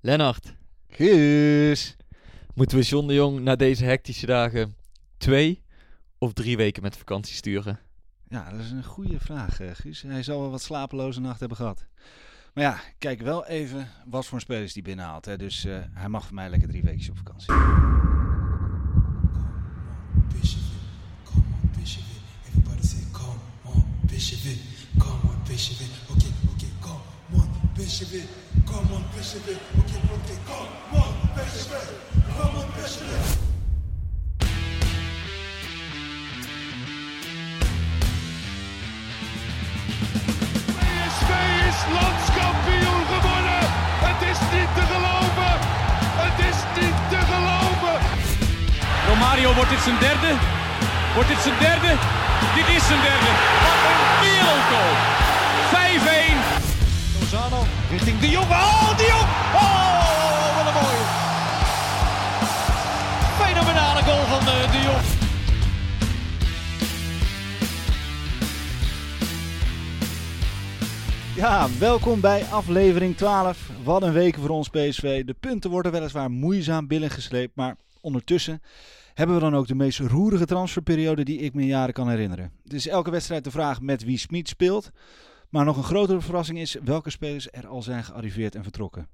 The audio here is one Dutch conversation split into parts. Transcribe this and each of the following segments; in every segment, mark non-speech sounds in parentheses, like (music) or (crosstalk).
Lennart, Guus. moeten we John de Jong na deze hectische dagen twee of drie weken met vakantie sturen? Ja, dat is een goede vraag, eh, Guus. Hij zal wel wat slapeloze nacht hebben gehad. Maar ja, kijk wel even wat voor spelers die binnenhaalt. Hè. Dus eh, hij mag voor mij lekker drie weken op vakantie. Come on, Bishop it. Everybody say, come on, it, come on, Bishop it. Okay, okay, come on, it, come on, it. PSV is landskampioen gewonnen. Het is niet te geloven. Het is niet te geloven. Romario, wordt dit zijn derde? Wordt dit zijn derde? Dit is zijn derde. Wat een Ja, welkom bij aflevering 12. Wat een weken voor ons PSV. De punten worden weliswaar moeizaam binnengesleept, maar ondertussen hebben we dan ook de meest roerige transferperiode die ik me in jaren kan herinneren. Het is elke wedstrijd de vraag met wie Smit speelt, maar nog een grotere verrassing is welke spelers er al zijn gearriveerd en vertrokken.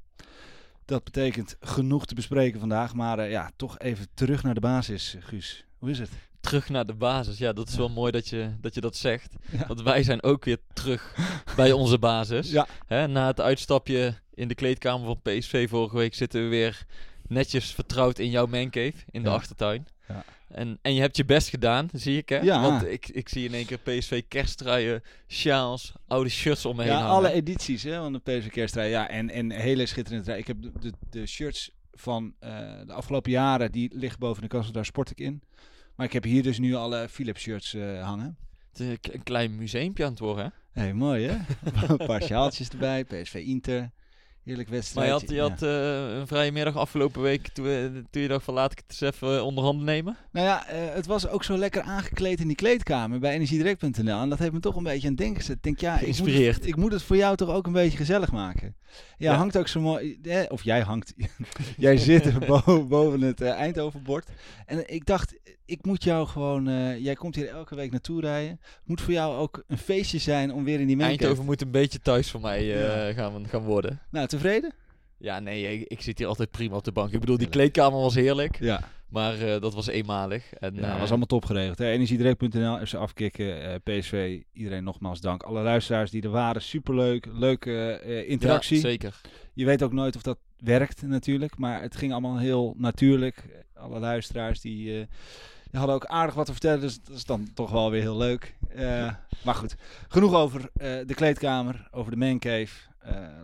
Dat betekent genoeg te bespreken vandaag, maar eh, ja, toch even terug naar de basis, Guus. Hoe is het? Terug naar de basis. Ja, dat is wel mooi dat je dat, je dat zegt. Want wij zijn ook weer terug bij onze basis. (laughs) Ja. Hè, na het uitstapje in de kleedkamer van PSV vorige week zitten we weer netjes vertrouwd in jouw mancave in de achtertuin. Ja. En, en je hebt je best gedaan, zie ik hè? Ja. Want ik, ik zie in één keer PSV kersttruien, sjaals, oude shirts om me heen Ja, hangen. alle edities hè, van de PSV kersttrui. Ja, en, en hele schitterende trui. Ik heb de, de, de shirts van eh, de afgelopen jaren, die liggen boven de kast, daar sport ik in. Maar ik heb hier dus nu alle Philips shirts eh, hangen. Het is een klein museumpje aan het worden hè? Hé, mooi hè? (laughs) een paar sjaaltjes erbij, PSV Inter. Heerlijk Maar wedstrijd. je had, je had eh, een vrije middag afgelopen week toen, je dacht van laat ik het eens even eh, onder handen nemen. Nou ja, het was ook zo lekker aangekleed in die kleedkamer bij energiedirect.nl. En dat heeft me toch een beetje aan het denken gezet. Ik denk, ja, ik moet, Geïnspireerd. het, ik moet het voor jou toch ook een beetje gezellig maken. Ja, hangt ook zo mooi. eh, of jij hangt. (laughs) jij zit bo- boven het eh, Eindhovenbord. En ik dacht, ik moet jou gewoon. eh, jij komt hier elke week naartoe rijden. Het moet voor jou ook een feestje zijn om weer in die mancave. Eindhoven moet een beetje thuis voor mij eh, Ja. gaan, gaan worden. Nou, tevreden? Ja, nee, ik, ik zit hier altijd prima op de bank. Ik bedoel, die kleedkamer was heerlijk, Ja. Maar eh, dat was eenmalig. En, Ja, eh, was allemaal top geregeld. Energiedirect.nl, FC Afkikken, eh, PSV. Iedereen nogmaals dank. Alle luisteraars die er waren, superleuk. Leuke interactie. Ja, zeker. Je weet ook nooit of dat werkt natuurlijk. Maar het ging allemaal heel natuurlijk. Alle luisteraars die, die hadden ook aardig wat te vertellen. Dus dat is dan toch wel weer heel leuk. Maar goed, genoeg over de kleedkamer, over de mancave.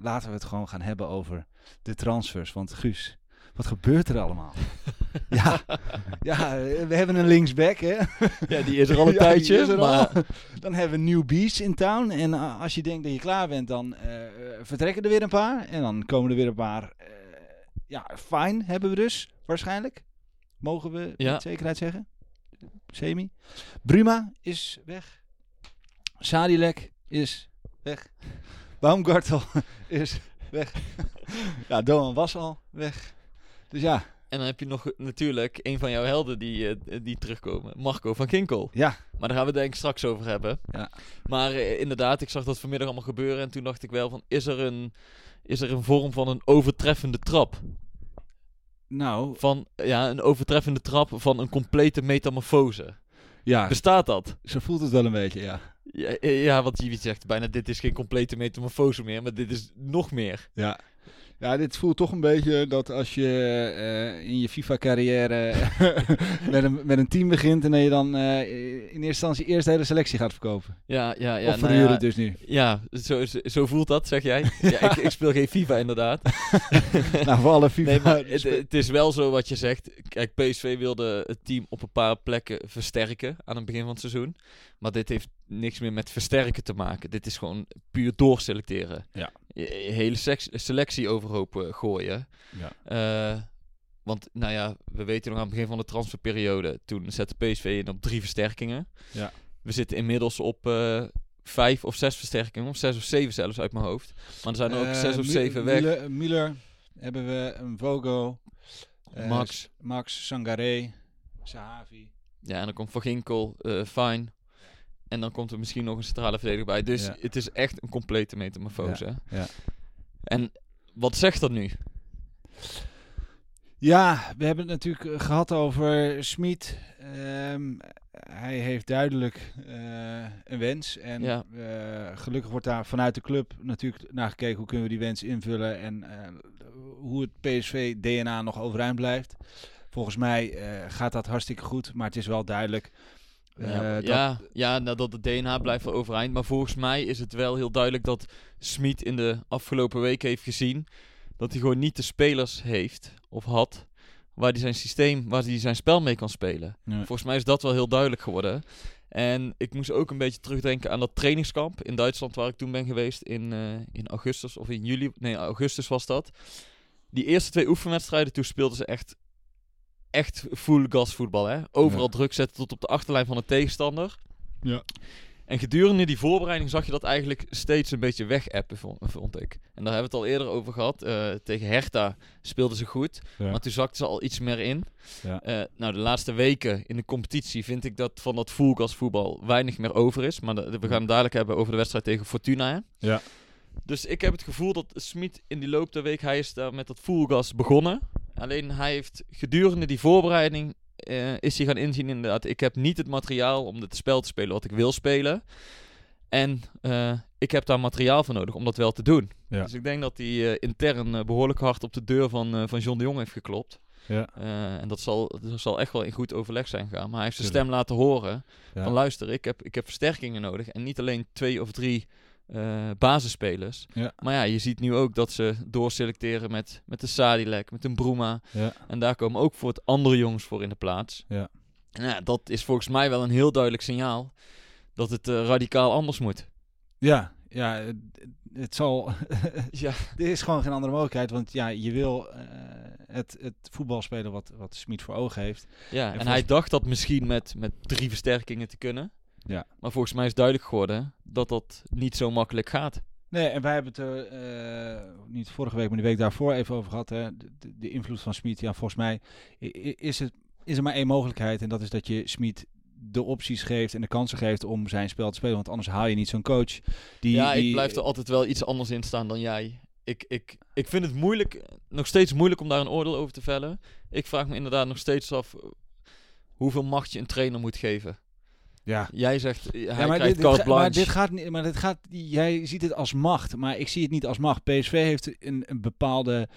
Laten we het gewoon gaan hebben over de transfers. Want Guus, wat gebeurt er allemaal? (laughs) ja, ja, we hebben een linksback hè. Ja, die is er al een (laughs) Ja, tijdje. maar al. Dan hebben we New Beast in town. En uh, als je denkt dat je klaar bent, dan uh, vertrekken er weer een paar. En dan komen er weer een paar. Uh, ja, fine hebben we dus, waarschijnlijk. Mogen we Ja. met zekerheid zeggen. Semi. Bruma is weg. Sadilek is weg. Baumgartel (laughs) is weg. ja, Doan was al weg. Dus ja, En dan heb je nog natuurlijk een van jouw helden die, eh, die terugkomen. Marco van Ginkel. ja, Maar daar gaan we het denk ik straks over hebben. Ja. Maar eh, inderdaad, ik zag dat vanmiddag allemaal gebeuren. En toen dacht ik wel van, is er een, is er een vorm van een overtreffende trap? nou, Van, ja, een overtreffende trap van een complete metamorfose. ja, Bestaat dat? zo voelt het wel een beetje, ja. Ja, eh, ja, want je zegt bijna dit is geen complete metamorfose meer, maar dit is nog meer. Ja. Ja, dit voelt toch een beetje dat als je eh, in je FIFA-carrière (laughs) met, een, met een team begint en dat je dan eh, in eerste instantie eerst de hele selectie gaat verkopen. Ja, ja, ja. of nou verhuren ja, dus nu. Ja, zo, zo, zo voelt dat, zeg jij. Ja, ik, ik speel geen FIFA inderdaad. (laughs) nou, voor alle FIFA... Nee, maar het, het is wel zo wat je zegt. Kijk, PSV wilde het team op een paar plekken versterken aan het begin van het seizoen. Maar dit heeft niks meer met versterken te maken. Dit is gewoon puur doorselecteren. Ja. Je, je hele selectie overhoop eh, gooien. Ja. Eh, want, nou ja, we weten nog aan het begin van de transferperiode. Toen zette PSV in op drie versterkingen. Ja. We zitten inmiddels op eh, vijf of zes versterkingen. Of zes of zeven zelfs uit mijn hoofd. Maar er zijn er ook zes of zeven weg. Müller, Müller hebben we, een Vogo, Max. Max, Sangaré, Sahavi. Ja, en dan komt Van Ginkel, fijn. En dan komt er misschien nog een centrale verdediger bij. Dus Ja. het is echt een complete metamorfose. ja. En wat zegt dat nu? Ja, we hebben het natuurlijk eh, gehad over Smit. Ehm, hij heeft duidelijk eh, een wens. En Ja. eh, gelukkig wordt daar vanuit de club natuurlijk naar gekeken hoe kunnen we die wens invullen. En hoe het PSV-DNA nog overeind blijft. Volgens mij gaat dat hartstikke goed, maar het is wel duidelijk. Eh, ja, dat- ja, ja, nou, dat de DNA blijft wel overeind. Maar volgens mij is het wel heel duidelijk dat Smit in de afgelopen weken heeft gezien dat hij gewoon niet de spelers heeft of had waar hij zijn systeem, waar hij zijn spel mee kan spelen. Volgens mij is dat wel heel duidelijk geworden. En ik moest ook een beetje terugdenken aan dat trainingskamp in Duitsland waar ik toen ben geweest in, eh, in augustus of in juli. Nee, augustus was dat. Die eerste twee oefenwedstrijden, toen speelden ze echt, echt full gas voetbal. Hè? Overal Ja. druk zetten tot op de achterlijn van de tegenstander. Ja. En gedurende die voorbereiding zag je dat eigenlijk steeds een beetje wegappen, vond, vond ik. En daar hebben we het al eerder over gehad. Eh, tegen Hertha speelden ze goed, Ja. maar toen zakten ze al iets meer in. Ja. Eh, nou, de laatste weken in de competitie vind ik dat van dat voetbal weinig meer over is. Maar de- we gaan het dadelijk hebben over de wedstrijd tegen Fortuna. hè. Ja. Dus ik heb het gevoel dat Smit in die loop der week, hij is daar met dat fullgas begonnen. Alleen hij heeft gedurende die voorbereiding, eh, is hij gaan inzien inderdaad, ik heb niet het materiaal om het spel te spelen wat ik wil spelen. En eh, ik heb daar materiaal voor nodig om dat wel te doen. Ja. Dus ik denk dat hij eh, intern eh, behoorlijk hard op de deur van, van John de Jong heeft geklopt. Ja. En dat zal, dat zal echt wel in goed overleg zijn gegaan. Maar hij heeft zijn stem laten horen Ja. van luister, ik heb, ik heb versterkingen nodig. En niet alleen twee of drie eh, basisspelers. Ja. Maar ja, je ziet nu ook dat ze doorselecteren met, met de Sadilek, met een Bruma. Ja. En daar komen ook voor het andere jongens voor in de plaats. Ja. En ja, dat is volgens mij wel een heel duidelijk signaal dat het eh, radicaal anders moet. Ja, ja, het, het zal. (laughs) Ja. er is gewoon geen andere mogelijkheid, want ja, je wil eh, het, het voetbal spelen wat, wat Smit voor ogen heeft. Ja, en volgens- hij dacht dat misschien met, met drie versterkingen te kunnen. Ja. Maar volgens mij is duidelijk geworden dat dat niet zo makkelijk gaat. Nee, en wij hebben het er eh, niet vorige week, maar de week daarvoor even over gehad. Hè? De, de- de invloed van Smit. Ja, volgens mij is, het, is er maar één mogelijkheid. En dat is dat je Smit de opties geeft en de kansen geeft om zijn spel te spelen. Want anders haal je niet zo'n coach. Die, ja, die, ik blijf er altijd wel iets anders in staan dan jij. Ik, ik, ik vind het moeilijk, nog steeds moeilijk om daar een oordeel over te vellen. Ik vraag me inderdaad nog steeds af hoeveel macht je een trainer moet geven. Ja, Jij zegt, eh, hij Ja, maar, krijgt dit, dit carte ga- maar dit gaat niet. Maar dit gaat. Jij ziet het als macht, maar ik zie het niet als macht. PSV heeft een, een bepaalde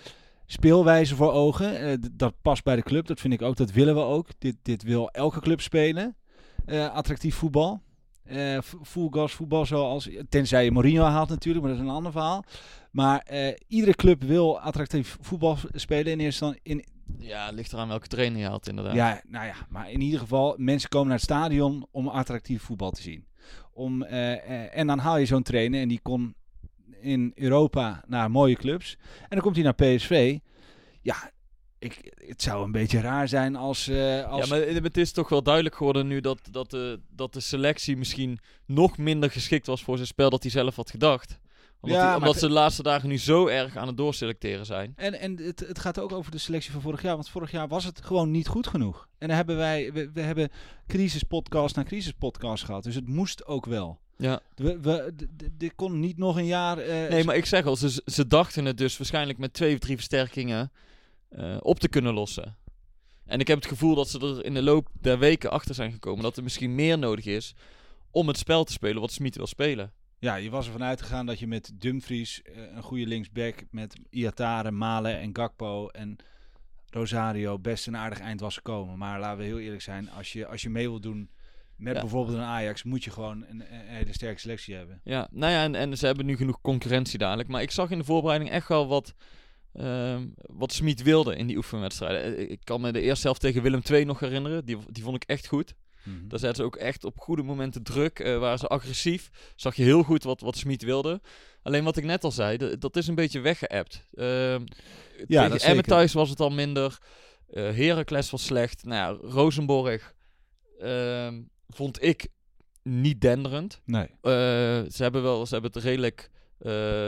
speelwijze voor ogen. Eh, dat past bij de club. Dat vind ik ook. Dat willen we ook. Dit, dit wil elke club spelen. Eh, attractief voetbal. V- full gas voetbal zoals. Tenzij je Mourinho haalt natuurlijk, maar dat is een ander verhaal. Maar eh, iedere club wil attractief voetbal spelen in eerste instantie. In, Ja, het ligt eraan welke trainer je haalt inderdaad. ja, nou ja, maar in ieder geval, mensen komen naar het stadion om attractief voetbal te zien. Om, eh, en dan haal je zo'n trainer en die kon in Europa naar mooie clubs. En dan komt hij naar PSV. Ja, ik, het zou een beetje raar zijn als... eh, als Ja, maar het is toch wel duidelijk geworden nu dat, dat, de, dat de selectie misschien nog minder geschikt was voor zijn spel dat hij zelf had gedacht. Omdat, Ja, omdat ze de laatste dagen nu zo erg aan het doorselecteren zijn. En, en het, het gaat ook over de selectie van vorig jaar. Want vorig jaar was het gewoon niet goed genoeg. En dan hebben wij... We, we hebben crisispodcast na crisispodcast gehad. Dus het moest ook wel. Ja. We, we, dit kon niet nog een jaar... eh, Nee, maar ik zeg al, ze, ze dachten het dus waarschijnlijk met twee of drie versterkingen eh, op te kunnen lossen. En ik heb het gevoel dat ze er in de loop der weken achter zijn gekomen dat er misschien meer nodig is om het spel te spelen wat Smit wil spelen. Ja, je was ervan uitgegaan dat je met Dumfries, eh, een goede linksback, met Iatare, Malen en Gakpo en Rosario best een aardig eind was gekomen. Maar laten we heel eerlijk zijn, als je, als je mee wilt doen met Ja. bijvoorbeeld een Ajax, moet je gewoon een, een hele sterke selectie hebben. Ja, nou ja, en, en ze hebben nu genoeg concurrentie dadelijk. Maar ik zag in de voorbereiding echt wel wat, ehm wat Smit wilde in die oefenwedstrijden. Eh, Ik kan me de eerste helft tegen Willem II nog herinneren. Die, die vond ik echt goed. Mhm. Daar zetten ze ook echt op goede momenten druk. eh waren ze agressief. Zag je heel goed wat, wat Smit wilde. Alleen wat ik net al zei, dat is een beetje weggeëpt. Ehm Ja, tegen Emmen thuis was het al minder. Eh Heracles was slecht. Nou ja, Rosenborg ehm, vond ik niet denderend. Nee, ze hebben wel, ze hebben het redelijk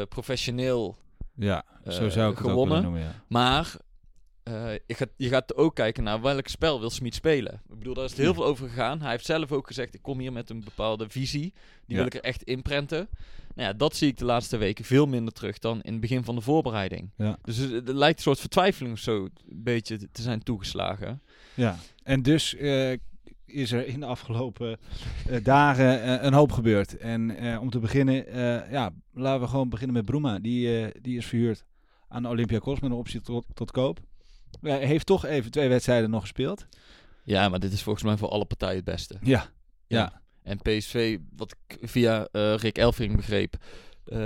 professioneel. ja, zo Eh, zou ik het gewonnen. noemen, ja. Maar eh, je, gaat, je gaat ook kijken naar welk spel wil Smit spelen. Ik bedoel, daar is het heel veel over gegaan. Hij heeft zelf ook gezegd, ik kom hier met een bepaalde visie. Die Ja. wil ik er echt inprenten. Nou ja, dat zie ik de laatste weken veel minder terug dan in het begin van de voorbereiding. Ja. Dus er, er lijkt een soort vertwijfeling of zo een beetje te zijn toegeslagen. Ja, en dus eh, is er in de afgelopen eh, dagen eh, een hoop gebeurd. En eh, om te beginnen, eh, ja, laten we gewoon beginnen met Bruma. Die, eh, die is verhuurd aan Olympiakos met een optie tot, tot koop. Hij heeft toch even twee wedstrijden nog gespeeld. Ja, maar dit is volgens mij voor alle partijen het beste. Ja, ja. En PSV, wat ik via eh, Rick Elfring begreep, eh,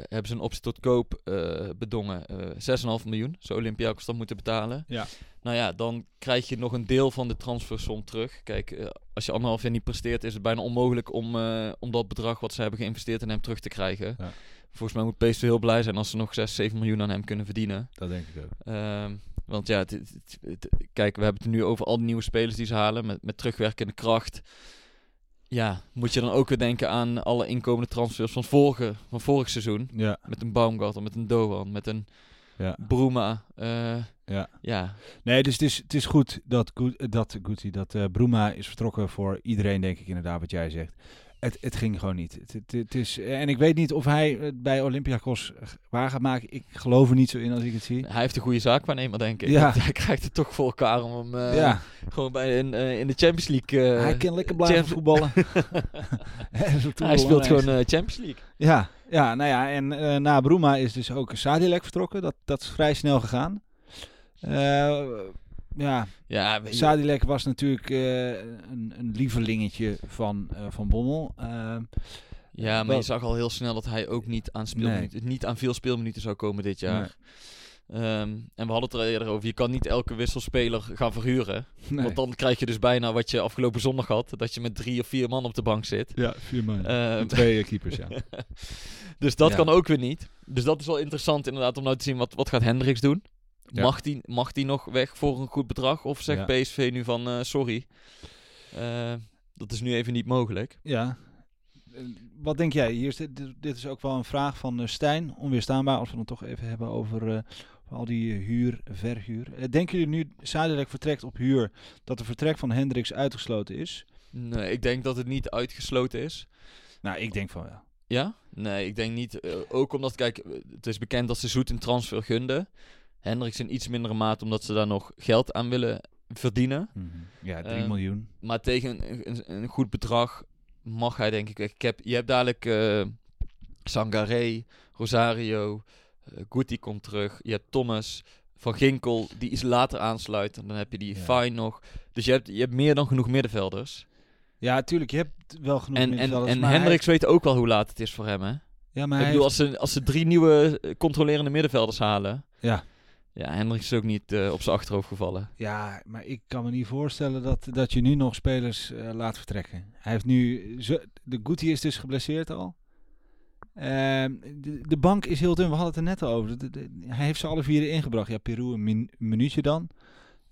hebben ze een optie tot koop eh, bedongen. eh 6,5 miljoen zou Olympiakos dan moeten betalen. Ja. Nou ja, dan krijg je nog een deel van de transfersom terug. Kijk, als je anderhalf jaar niet presteert, is het bijna onmogelijk om, om dat bedrag wat ze hebben geïnvesteerd in hem terug te krijgen. Ja. Volgens mij moet PSV heel blij zijn als ze nog 6, 7 miljoen aan hem kunnen verdienen. dat denk ik ook. Ehm, want ja, het, het- het- het- kijk, we hebben het nu over al die nieuwe spelers die ze halen met, met terugwerkende kracht. Ja, moet je dan ook weer denken aan alle inkomende transfers van, vorige, van vorig seizoen. Ja, Met een Baumgartel, met een Doan, met een ja. Bruma. eh, Ja. ja, Nee, dus het is, het is goed dat, dat, Guti, dat eh, Bruma is vertrokken voor iedereen, denk ik inderdaad, wat jij zegt. Het, het ging gewoon niet. Het, het, het is, en ik weet niet of hij het bij Olympiakos waar gaat maken. Ik geloof er niet zo in als ik het zie. hij heeft een goede zaakwaarnemer, denk ik. Ja. Hij krijgt het toch voor elkaar om hem eh, ja, gewoon bij in, eh, in de Champions League... eh, hij kan lekker blijven voetballen. (laughs) (laughs) Hij speelt gewoon Champions League. Ja, ja, nou ja, en na Bruma is dus ook Sadilek vertrokken. Dat, dat is vrij snel gegaan. Eh, ja, Ja, Sadilek was natuurlijk eh, een, een lievelingetje van, eh, van Bommel. Eh, Ja, maar Wel- je zag al heel snel dat hij ook niet aan, speelminuten, niet aan veel speelminuten zou komen dit jaar. Ehm, en we hadden het er eerder over. Je kan niet elke wisselspeler gaan verhuren. nee. Want dan krijg je dus bijna wat je afgelopen zondag had. Dat je met drie of vier man op de bank zit. Ja, vier man. Ehm, Twee keepers, ja. (laughs) dus dat Ja. kan ook weer niet. Dus dat is wel interessant inderdaad om nou te zien wat, wat gaat Hendricks doen. Ja. Mag die, mag die nog weg voor een goed bedrag? Of zegt Ja. PSV nu van eh, sorry. Eh, dat is nu even niet mogelijk. ja. Wat denk jij? Hier is dit, is ook wel een vraag van eh, Stijn. Onweerstaanbaar, als we het toch even hebben over, al die huur, verhuur. Denken jullie nu Sadilek vertrekt op huur, dat de vertrek van Hendricks uitgesloten is? Nee, ik denk dat het niet uitgesloten is. Nou, ik denk van ja. Ja? Nee, ik denk niet. Ook omdat, kijk, het is bekend dat ze Zoet een transfer gunden. Hendricks in iets mindere mate, omdat ze daar nog geld aan willen verdienen. Ja, 3 Eh, miljoen. Maar tegen een, een, een goed bedrag mag hij, denk ik. Ik heb, je hebt dadelijk eh Sangaré, Rosario, eh Guti komt terug. Je hebt Thomas, Van Ginkel, die iets later aansluit. En dan heb je die Ja. Fine nog. Dus je hebt, je hebt meer dan genoeg middenvelders. Ja, tuurlijk, je hebt wel genoeg En, en, middenvelders, en hij- Hendricks weet ook wel hoe laat het is voor hem, hè? Ja, maar ik bedoel, heeft- als ze, als ze drie nieuwe eh, controlerende middenvelders halen... Ja. Ja, Hendricks is ook niet eh, op zijn achterhoofd gevallen. Ja, maar ik kan me niet voorstellen dat, dat je nu nog spelers eh, laat vertrekken. Hij heeft nu... De Guti is dus geblesseerd al. Ehm, de, de bank is heel dun, we hadden het er net over. Hij heeft ze alle vier erin gebracht. Ja, Peru een min- minuutje dan.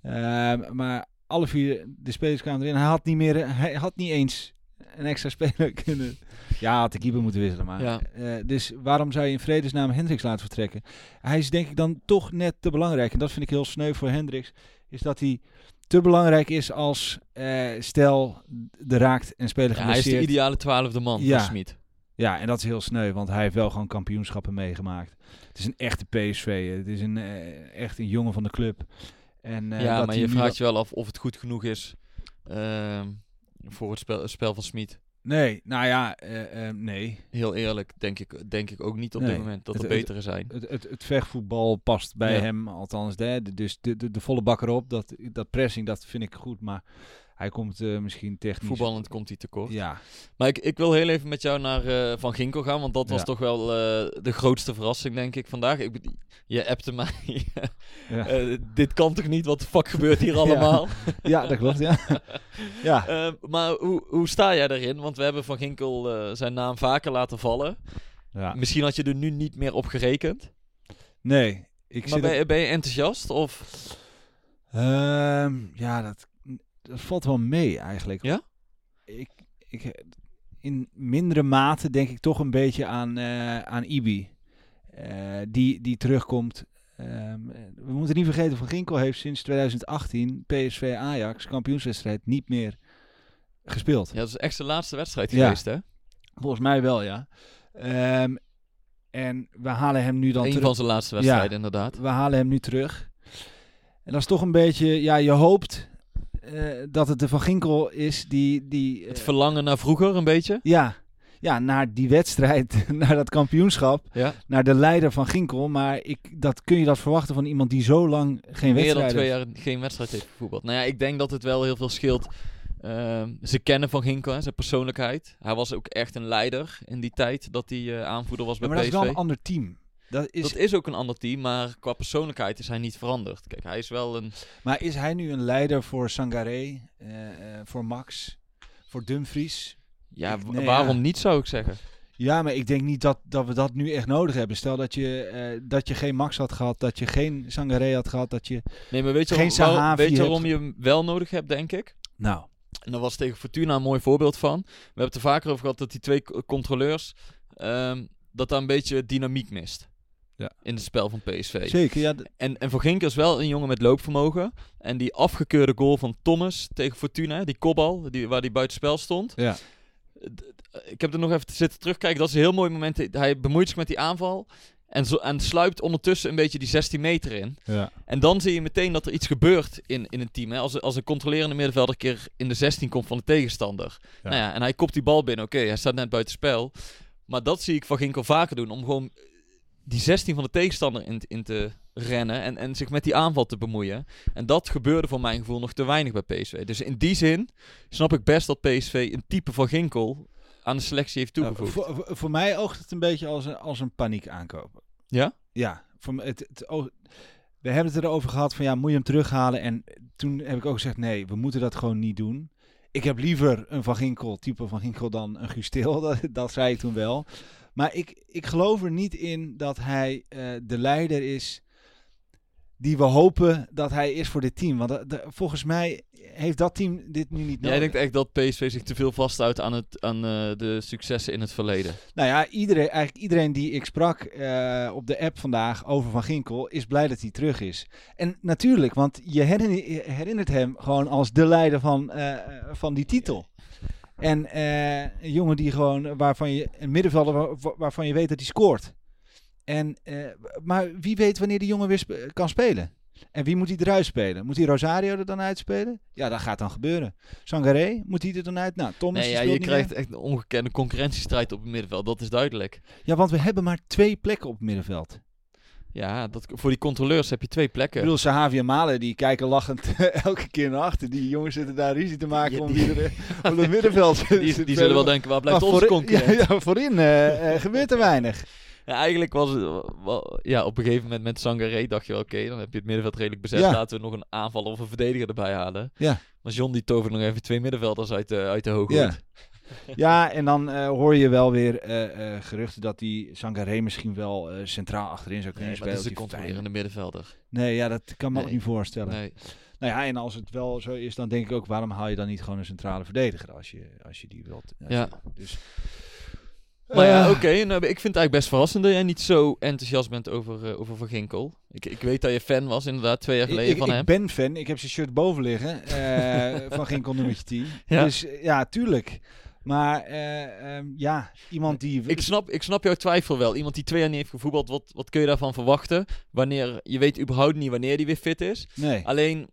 Ehm, maar alle vier de spelers kwamen erin. Hij had niet, meer, hij had niet eens een extra speler (laughs) kunnen... Ja, had de keeper moeten wisselen. Maar, Ja. eh, dus waarom zou je in vredesnaam Hendricks laten vertrekken? Hij is denk ik dan toch net te belangrijk. En dat vind ik heel sneu voor Hendricks. Is dat hij te belangrijk is als eh, stel de raakt en speler Ja, hij is de ideale twaalfde man Ja. Smit. Ja, en dat is heel sneu, want hij heeft wel gewoon kampioenschappen meegemaakt. Het is een echte PSV. Het is een, eh, echt een jongen van de club. En, ja, dat maar je vraagt je wel af of het goed genoeg is ehm, voor het spel, het spel van Smit. Nee, nou ja, eh, eh, nee. Heel eerlijk, denk ik, denk ik ook niet op Nee, dit moment dat er het- betere zijn. Het, het, het vechtvoetbal past bij Ja. hem, althans. De, de- dus de, de, de volle bak erop, dat, dat pressing, dat vind ik goed. Maar hij komt eh, misschien technisch... Voetballend komt hij tekort. Ja, Maar ik, ik wil heel even met jou naar eh, Van Ginkel gaan, want dat was toch wel eh, de grootste verrassing, denk ik, vandaag. Ik, je appte mij, (laughs) ja. dit kan toch niet, wat de fuck gebeurt hier (laughs) allemaal? (laughs) ja dat klopt, ja. ja. Maar hoe, hoe sta jij daarin? Want we hebben Van Ginkel zijn naam vaker laten vallen. ja. Misschien had je er nu niet meer op gerekend. Nee, ik Maar zit... ben, ben je enthousiast? Of Ehm, ja, dat, dat valt wel mee eigenlijk. Ja? Ik, ik, in mindere mate denk ik toch een beetje aan, eh, aan Ibi. Eh, die, die terugkomt. Ehm, we moeten niet vergeten, Van Ginkel heeft sinds 2018 PSV Ajax kampioenswedstrijd niet meer gespeeld. ja, dat is echt zijn laatste wedstrijd Ja. geweest, hè? Volgens mij wel, ja. Ehm, en we halen hem nu dan Een terug. van zijn laatste wedstrijden, inderdaad. We halen hem nu terug. En dat is toch een beetje, ja, je hoopt eh, dat het de Van Ginkel is die, die eh, Het verlangen naar vroeger, een beetje. ja, ja, naar die wedstrijd, (laughs) naar dat kampioenschap, Ja. naar de leider van Ginkel. Maar ik, dat, kun je dat verwachten van iemand die zo lang geen Meer dan wedstrijd twee jaar geen wedstrijd heeft gevoetbald. Nou ja, ik denk dat het wel heel veel scheelt. Ehm, ze kennen Van Ginkel, hè, zijn persoonlijkheid. Hij was ook echt een leider in die tijd dat hij eh, aanvoerder was Ja, bij maar dat is PSV. wel een ander team. Dat is, Dat is ook een ander team, maar qua persoonlijkheid is hij niet veranderd. Kijk, hij is wel een... Maar is hij nu een leider voor Sangaré, eh, eh, voor Max, voor Dumfries? Ja, Ik- nee, waarom ja. niet zou ik zeggen? Ja, maar ik denk niet dat, dat we dat nu echt nodig hebben. Stel dat je, eh, dat je geen Max had gehad, dat je geen Sangaré had gehad, dat je... Nee, maar weet je, Geen waarom- Sahavi weet je waarom je hem wel nodig hebt, denk ik? Nou, En daar was tegen Fortuna een mooi voorbeeld van. We hebben het er vaker over gehad dat die twee co- controleurs... ehm, dat daar een beetje dynamiek mist. Ja. In het spel van PSV. zeker. Ja, En, en Van Ginkel is wel een jongen met loopvermogen. En die afgekeurde goal van Thomas tegen Fortuna, die kopbal, die, waar die buitenspel stond. ja. Ik heb er nog even zitten terugkijken. Dat is een heel mooi moment. Hij bemoeit zich met die aanval. En, zo, en sluipt ondertussen een beetje die 16 meter in. ja. En dan zie je meteen dat er iets gebeurt in, in een team. Hè? Als, als een controlerende middenvelder een keer in de 16 komt van de tegenstander. Ja. Nou ja, en hij kopt die bal binnen. Oké, hij staat net buiten spel. Maar dat zie ik Van Ginkel vaker doen. Om gewoon die 16 van de tegenstander in, in te rennen. En, en zich met die aanval te bemoeien. En dat gebeurde voor mijn gevoel nog te weinig bij PSV. Dus in die zin snap ik best dat PSV een type van Ginkel aan de selectie heeft toegevoegd. voor, voor- voor mij oogt het een beetje als een, als een paniek aankopen. Ja? Ja, voor het, het, oog- we hebben het erover gehad van ja, moet je hem terughalen? En toen heb ik ook gezegd nee, we moeten dat gewoon niet doen. Ik heb liever een Van Ginkel, type Van Ginkel, dan een Gustil. (laughs) Dat, dat zei ik toen wel. Maar ik, ik geloof er niet in dat hij eh, de leider is die we hopen dat hij is voor dit team. Want dat- volgens mij heeft dat team dit nu niet nodig. Jij denkt echt dat PSV zich te veel vasthoudt aan, het, aan eh, de successen in het verleden. Nou ja, iedereen, eigenlijk iedereen die ik sprak eh, op de app vandaag over Van Ginkel is blij dat hij terug is. En natuurlijk, want je herinner- je herinnert hem gewoon als de leider van, eh, van die titel. En eh, een jongen die gewoon, waarvan je, een middenvelder waar- waarvan je weet dat hij scoort. En, eh, maar wie weet wanneer die jongen weer kan spelen? En wie moet hij eruit spelen? Moet hij Rosario er dan uitspelen? Ja, dat gaat dan gebeuren. Sangaré, moet hij er dan uit? Nou, Thomas Nee, ja, je krijgt meer. echt een ongekende concurrentiestrijd op het middenveld. Dat is duidelijk. Ja, want we hebben maar twee plekken op het middenveld. Ja, dat, voor die controleurs heb je twee plekken. Ik bedoel, Sahavi en Malen, die kijken lachend (laughs) elke keer naar achter. Die jongens zitten daar ruzie te maken Ja, om wie er eh, op het middenveld (laughs) die, die zullen wel denken, waar blijft onze voor- concurrent? (laughs) Ja, ja, voorin eh, eh, gebeurt er weinig. Ja, eigenlijk was het wel, ja, op een gegeven moment met Sangaré dacht je wel, oké, dan heb je het middenveld redelijk bezet. Laten we nog een aanvaller of een verdediger erbij halen. Ja. Maar John die tovert nog even twee middenvelders uit de, uit de hoge (laughs) Ja. en dan eh, hoor je wel weer eh, geruchten dat die Sangaré misschien wel centraal achterin zou kunnen Nee, maar dat spelen. is die controlerende middenvelder. Nee, ja, dat kan me ook niet voorstellen. Nee. Nou ja, en als het wel zo is, dan denk ik ook, waarom haal je dan niet gewoon een centrale verdediger als je, als je die wilt? Ja. dus, Maar ja, oké. nou, ik vind het eigenlijk best verrassend dat jij niet zo enthousiast bent over, over Van Ginkel. Ik, ik weet dat je fan was, inderdaad, twee jaar Ik, geleden ik, van ik hem. ben fan. Ik heb zijn shirt boven liggen. (laughs) van Ginkel nummertje 10. Ja. Dus ja, tuurlijk. Maar eh, ehm, ja, iemand die... Ik snap, ik snap jouw twijfel wel. Iemand die twee jaar niet heeft gevoetbald, wat, wat kun je daarvan verwachten? Wanneer, je weet überhaupt niet wanneer die weer fit is. Nee. Alleen,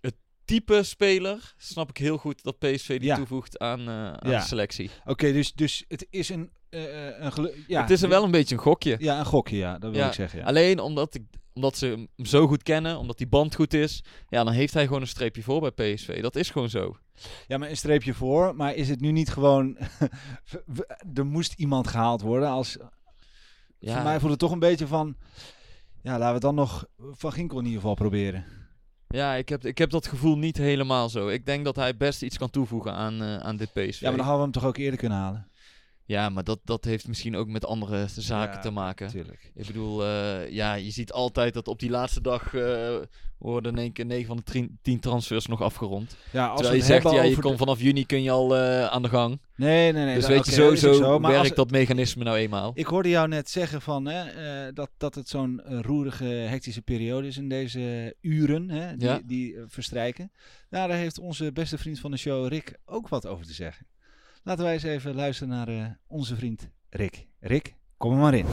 het type speler snap ik heel goed dat PSV die Ja. toevoegt aan, eh, aan Ja. de selectie. Oké, dus, dus het is een, eh, een ja, het is er wel een beetje een gokje. Ja, een gokje, ja. Dat wil ik zeggen, ja. Alleen omdat, ik, omdat ze hem zo goed kennen, omdat die band goed is, ja, dan heeft hij gewoon een streepje voor bij PSV. Dat is gewoon zo. Ja, maar een streepje voor. Maar is het nu niet gewoon... (laughs) er moest iemand gehaald worden als... Ja, Voor mij voelt het toch een beetje van... Ja, laten we het dan nog Van Ginkel in ieder geval proberen. ja ik, heb, ik heb dat gevoel niet helemaal zo. Ik denk dat hij best iets kan toevoegen aan, eh, aan dit PSV. Ja, maar dan hadden we hem toch ook eerder kunnen halen? Ja, maar dat, dat heeft misschien ook met andere zaken Ja, te maken. Natuurlijk. Ik bedoel, eh, ja, je ziet altijd dat op die laatste dag eh, worden in één keer 9 van de 10 10 transfers nog afgerond. Ja, als Terwijl je zegt, ja, je kon de- vanaf juni kun je al eh, aan de gang. Nee, nee, nee. dus dat- weet je, zo, zo, Maar werkt dat mechanisme nou eenmaal. Ik hoorde jou net zeggen van, hè, dat, dat het zo'n roerige, hectische periode is in deze uren hè, die, Ja. die verstrijken. Nou, daar heeft onze beste vriend van de show, Rick, ook wat over te zeggen. Laten wij eens even luisteren naar eh, onze vriend Rick. Rick, kom er maar in.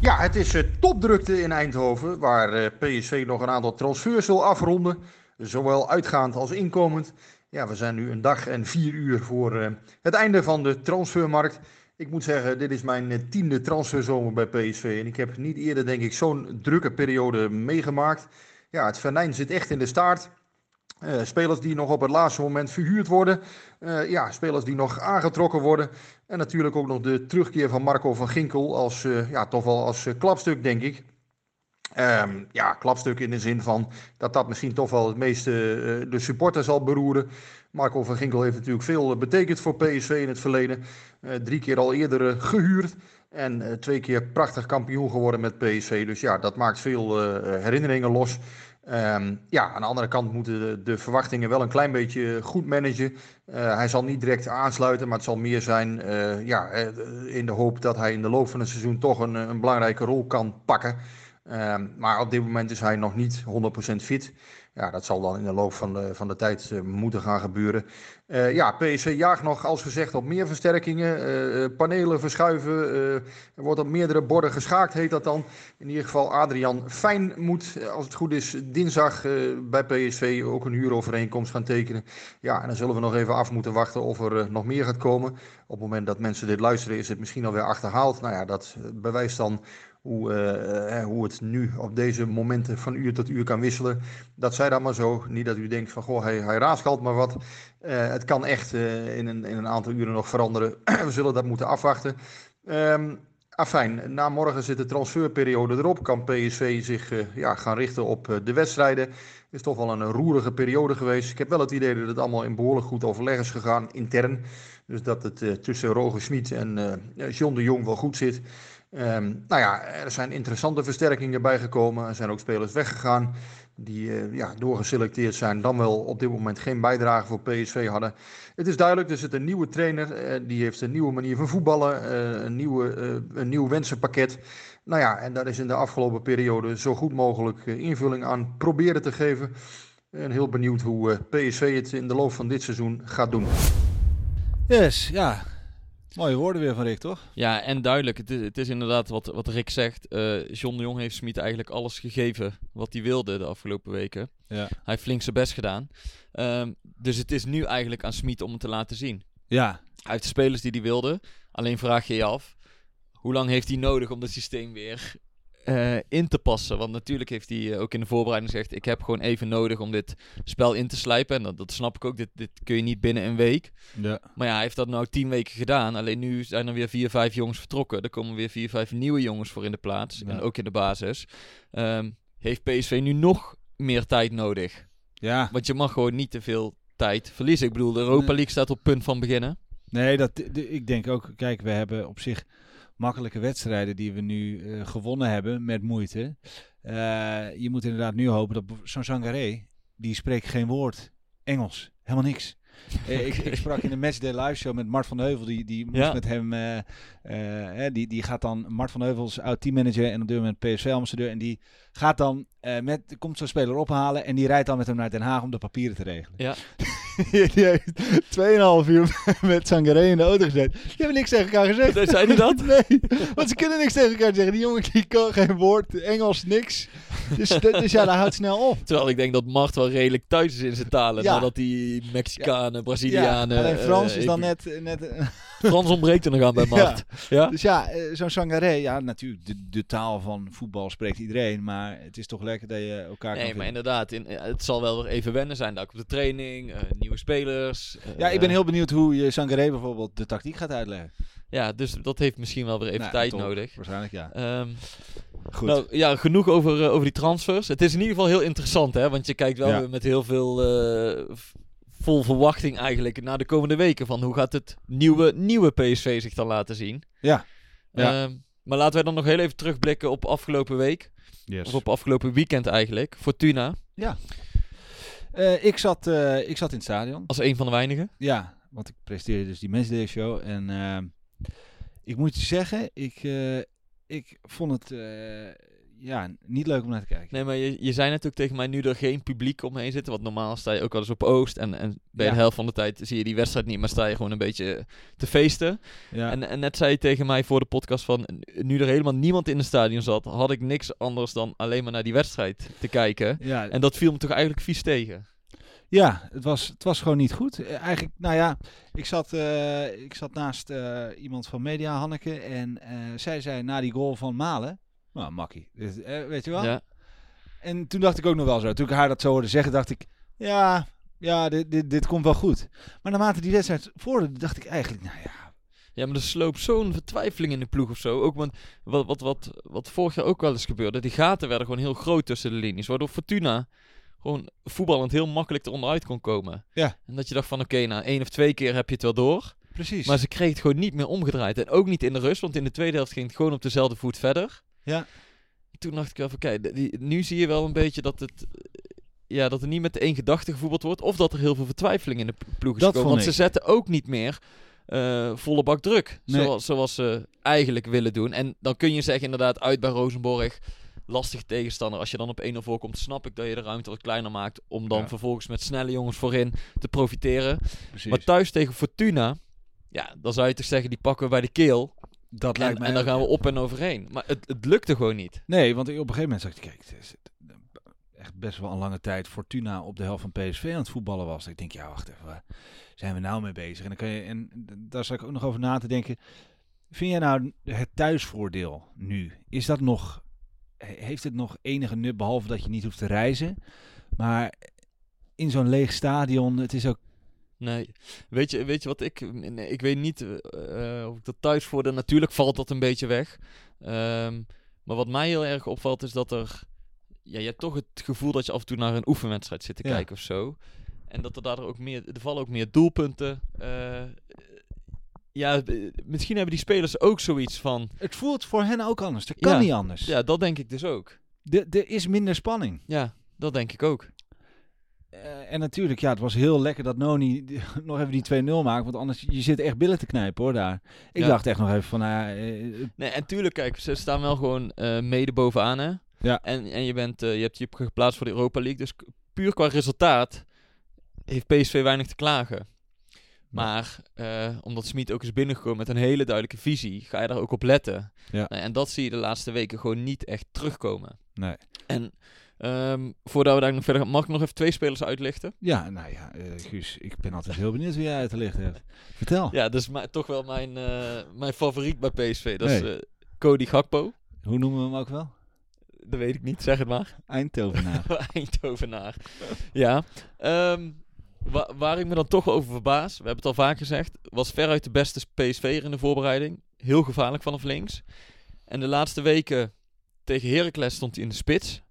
Ja, het is eh, topdrukte in Eindhoven, waar eh, PSV nog een aantal transfers wil afronden. Zowel uitgaand als inkomend. Ja, we zijn nu een dag en vier uur voor het einde van de transfermarkt. Ik moet zeggen, dit is mijn tiende transferzomer bij PSV. En ik heb niet eerder, denk ik, zo'n drukke periode meegemaakt. Ja, het venijn zit echt in de staart. Spelers die nog op het laatste moment verhuurd worden. Eh, ja, spelers die nog aangetrokken worden. En natuurlijk ook nog de terugkeer van Marco van Ginkel als, eh, ja, toch wel als eh, klapstuk, denk ik. Ehm, ja, klapstuk in de zin van dat dat misschien toch wel het meeste de supporter zal beroeren. Marco van Ginkel heeft natuurlijk veel betekend voor PSV in het verleden. Drie keer al eerder eh, gehuurd. En twee keer prachtig kampioen geworden met PSV. Dus ja, dat maakt veel herinneringen los. Ehm, ja, aan de andere kant moeten de, de verwachtingen wel een klein beetje goed managen. Eh, hij zal niet direct aansluiten, maar het zal meer zijn eh, ja, eh, in de hoop dat hij in de loop van het seizoen toch een, een belangrijke rol kan pakken. Ehm, maar op dit moment is hij nog niet 100% fit. Ja, dat zal dan in de loop van de, van de tijd moeten gaan gebeuren. Eh, ja, PSV jaagt nog, als gezegd, op meer versterkingen. Eh, panelen verschuiven. eh, er wordt op meerdere borden geschaakt, heet dat dan. In ieder geval, Adrian Fijn moet, als het goed is, dinsdag bij PSV ook een huurovereenkomst gaan tekenen. Ja, en dan zullen we nog even af moeten wachten of er nog meer gaat komen. Op het moment dat mensen dit luisteren, is het misschien alweer achterhaald. Nou ja, dat bewijst dan hoe, eh, eh, hoe het nu op deze momenten van uur tot uur kan wisselen. Dat zij dan maar zo. Niet dat u denkt van, goh, hij, hij raaskalt maar wat. Eh, het kan echt in, een, in een aantal uren nog veranderen. (clears throat) we zullen dat moeten afwachten. Ehm afijn, na morgen zit de transferperiode erop. Kan PSV zich ja, gaan richten op de wedstrijden. Het is toch wel een roerige periode geweest. Ik heb wel het idee dat het allemaal in behoorlijk goed overleg is gegaan, intern. Dus dat het tussen Roger Smit en John de Jong wel goed zit. Ehm, nou ja, er zijn interessante versterkingen bijgekomen. Er zijn ook spelers weggegaan die eh, ja, doorgeselecteerd zijn, dan wel op dit moment geen bijdrage voor PSV hadden. Het is duidelijk, er zit een nieuwe trainer, eh, die heeft een nieuwe manier van voetballen, eh, een, nieuwe, een nieuw wensenpakket. Nou ja, en daar is in de afgelopen periode zo goed mogelijk invulling aan proberen te geven. En heel benieuwd hoe PSV het in de loop van dit seizoen gaat doen. Yes, ja. Mooie woorden weer van Rick, toch? Ja, en duidelijk. Het is, het is inderdaad wat, wat Rick zegt. eh John de Jong heeft Smit eigenlijk alles gegeven wat hij wilde de afgelopen weken. Ja. Hij heeft flink zijn best gedaan. Ehm, dus het is nu eigenlijk aan Smit om het te laten zien. Ja, Hij heeft de spelers die hij wilde. Alleen vraag je je af, hoe lang heeft hij nodig om het systeem weer eh, in te passen? Want natuurlijk heeft hij eh, ook in de voorbereiding gezegd, ik heb gewoon even nodig om dit spel in te slijpen. En dat, dat snap ik ook, dit, dit kun je niet binnen een week. ja. Maar ja, hij heeft dat nou tien weken gedaan. Alleen nu zijn er weer vier, vijf jongens vertrokken. Er komen weer vier, vijf nieuwe jongens voor in de plaats. Ja. En ook in de basis. Ehm, heeft PSV nu nog meer tijd nodig? ja. Want je mag gewoon niet te veel tijd verliezen. Ik bedoel, de Europa. League staat op punt van beginnen. Nee, dat, ik denk ook, kijk, we hebben op zich makkelijke wedstrijden die we nu eh, gewonnen hebben met moeite. Eh, je moet inderdaad nu hopen dat zo'n Sangaré, die spreekt geen woord Engels. Helemaal niks. (laughs) Eh, ik, ik sprak in de Matchday live show met Mart van Heuvel. Die, die moest Ja. met hem. eh, hè, die, die gaat dan. Mart van Heuvel is oud teammanager en op dit moment PSV-ambassadeur. En die gaat dan eh, met. Komt zo'n speler ophalen. En die rijdt dan met hem naar Den Haag om de papieren te regelen. Ja. (laughs) (laughs) die heeft 2,5 uur (laughs) met Sangaré in de auto gezet. Die hebben niks tegen elkaar gezegd. Zei die dat? Nee, want ze kunnen niks tegen elkaar zeggen. Die jongen die kan geen woord Engels, niks. dus, (laughs) dus ja, dat houdt snel op. Terwijl ik denk dat Mart wel redelijk thuis is in zijn talen. Ja. Nadat die Mexicanen, Brazilianen... Ja, alleen Frans eh, is dan net... net Frans ontbreekt er nog aan bij. (laughs) Mart. Ja? dus ja, eh, zo'n Sangaré, ja natuurlijk, de, de taal van voetbal spreekt iedereen. Maar het is toch lekker dat je elkaar kan Nee, maar inderdaad, in, ja, het zal wel weer even wennen zijn. Daar op de training, eh, nieuwe spelers. eh, Ja, ik ben heel benieuwd hoe je Sangaré bijvoorbeeld de tactiek gaat uitleggen. Ja, dus dat heeft misschien wel weer even Nou, tijd nodig. Waarschijnlijk, ja. Ehm, Goed. Nou ja, genoeg over, eh, over die transfers. Het is in ieder geval heel interessant, hè? Want je kijkt wel Ja. weer met heel veel eh, vol verwachting eigenlijk naar de komende weken. Van hoe gaat het nieuwe, nieuwe PSV zich dan laten zien? Ja. Ja. Ehm, maar laten wij dan nog heel even terugblikken op afgelopen week. Yes. Of op afgelopen weekend eigenlijk. Fortuna, Eh, ik, zat, eh, ik zat in het stadion. als een van de weinigen. Ja, want ik presenteerde dus die Mensday show. En ehm, ik moet je zeggen, ik, eh, ik vond het ja, niet leuk om naar te kijken. Nee, maar je, je zei natuurlijk tegen mij nu er geen publiek omheen zit. Want normaal sta je ook wel eens op Oost. En, en bij Ja. de helft van de tijd zie je die wedstrijd niet. Maar sta je gewoon een beetje te feesten. Ja, En, en net zei je tegen mij voor de podcast van... Nu er helemaal niemand in het stadion zat... had ik niks anders dan alleen maar naar die wedstrijd te kijken. ja, En dat viel me toch eigenlijk vies tegen. ja het, was, het was gewoon niet goed. Eh, Eigenlijk, nou ja, ik zat, eh, ik zat naast eh, iemand van Media, Hanneke. En zij zei na die goal van Malen... Nou, makkie. Dit, eh, weet je wel? Ja. En toen dacht ik ook nog wel zo. Toen ik haar dat zo hoorde zeggen, dacht ik... Ja, ja dit, dit, dit komt wel goed. Maar naarmate die wedstrijd vorderde, dacht ik eigenlijk... Nou ja, ja, maar er sloop zo'n vertwijfeling in de ploeg of zo. Ook want wat, wat, wat, wat vorig jaar ook wel eens gebeurde. Die gaten werden gewoon heel groot tussen de linies. Waardoor Fortuna gewoon voetballend heel makkelijk eronderuit kon komen. Ja. En dat je dacht van oké, na één of twee keer heb je het wel door. precies. Maar ze kreeg het gewoon niet meer omgedraaid. En ook niet in de rust, want in de tweede helft ging het gewoon op dezelfde voet verder. Ja. Toen dacht ik wel van, kijk, die- nu zie je wel een beetje dat het... eh, Ja, dat er niet met één gedachte gevoetbald wordt. Of dat er heel veel vertwijfeling in de ploeg is gekomen. Want ze zetten ook niet meer eh, volle bak druk. Nee. Zoals, zoals ze eigenlijk willen doen. En dan kun je zeggen inderdaad uit bij Rosenborg. Lastige tegenstander. Als je dan op 1-0 voorkomt, snap ik dat je de ruimte wat kleiner maakt. Om dan Ja. vervolgens met snelle jongens voorin te profiteren. precies. Maar thuis tegen Fortuna, ja, dan zou je toch zeggen, die pakken we bij de keel. Dat En, lijkt mij en dan gaan we op en overheen. Maar het, het lukte gewoon niet. Nee, want op een gegeven moment zag ik, kijk, het is echt best wel een lange tijd Fortuna op de helft van PSV aan het voetballen was. Ik denk, ja, wacht even, waar zijn we nou mee bezig? En, dan kan je, en daar zat ik ook nog over na te denken. Vind jij nou het thuisvoordeel nu, is dat nog, he- heeft het nog enige nut, behalve dat je niet hoeft te reizen? Maar in zo'n leeg stadion, het is ook, Nee. Weet je, weet je wat ik... nee, ik weet niet eh, of ik dat thuis voor de... Natuurlijk valt dat een beetje weg. Ehm, maar wat mij heel erg opvalt is dat er... Ja, je hebt toch het gevoel dat je af en toe naar een oefenwedstrijd zit te Ja. kijken of zo. En dat er daardoor ook meer... Er vallen ook meer doelpunten. Eh, ja, misschien hebben die spelers ook zoiets van... het voelt voor hen ook anders. Dat kan Ja. niet anders. Ja, dat denk ik dus ook. De- Er is minder spanning. Ja, dat denk ik ook. Eh, en natuurlijk, ja, het was heel lekker dat Noni (laughs) nog even die 2-0 maakt. Want anders, je zit echt billen te knijpen hoor daar. Ik Ja. dacht echt nog even van, nou ja, eh, Nee, en tuurlijk, kijk, ze staan wel gewoon eh, mede bovenaan, hè. Ja. En, en je, bent, eh, je hebt je geplaatst voor de Europa League. Dus puur qua resultaat heeft PSV weinig te klagen. Maar eh, omdat Smit ook is binnengekomen met een hele duidelijke visie, ga je daar ook op letten. Ja. En dat zie je de laatste weken gewoon niet echt terugkomen. nee. En ehm, voordat we daar nog verder gaan, mag ik nog even twee spelers uitlichten? Ja, nou ja, eh, Guus, ik ben altijd heel benieuwd wie jij uit te lichten hebt. Vertel. Ja, dat is toch wel mijn, eh, mijn favoriet bij PSV. Dat is eh, Cody Gakpo. Hoe noemen we hem ook wel? Dat weet ik niet, zeg het maar. Eindhovenaar. (laughs) Eindhovenaar. Ja. Ehm, wa- waar ik me dan toch over verbaas, we hebben het al vaak gezegd, was veruit de beste PSV'er in de voorbereiding. Heel gevaarlijk vanaf links. En de laatste weken tegen Heracles stond hij in de spits.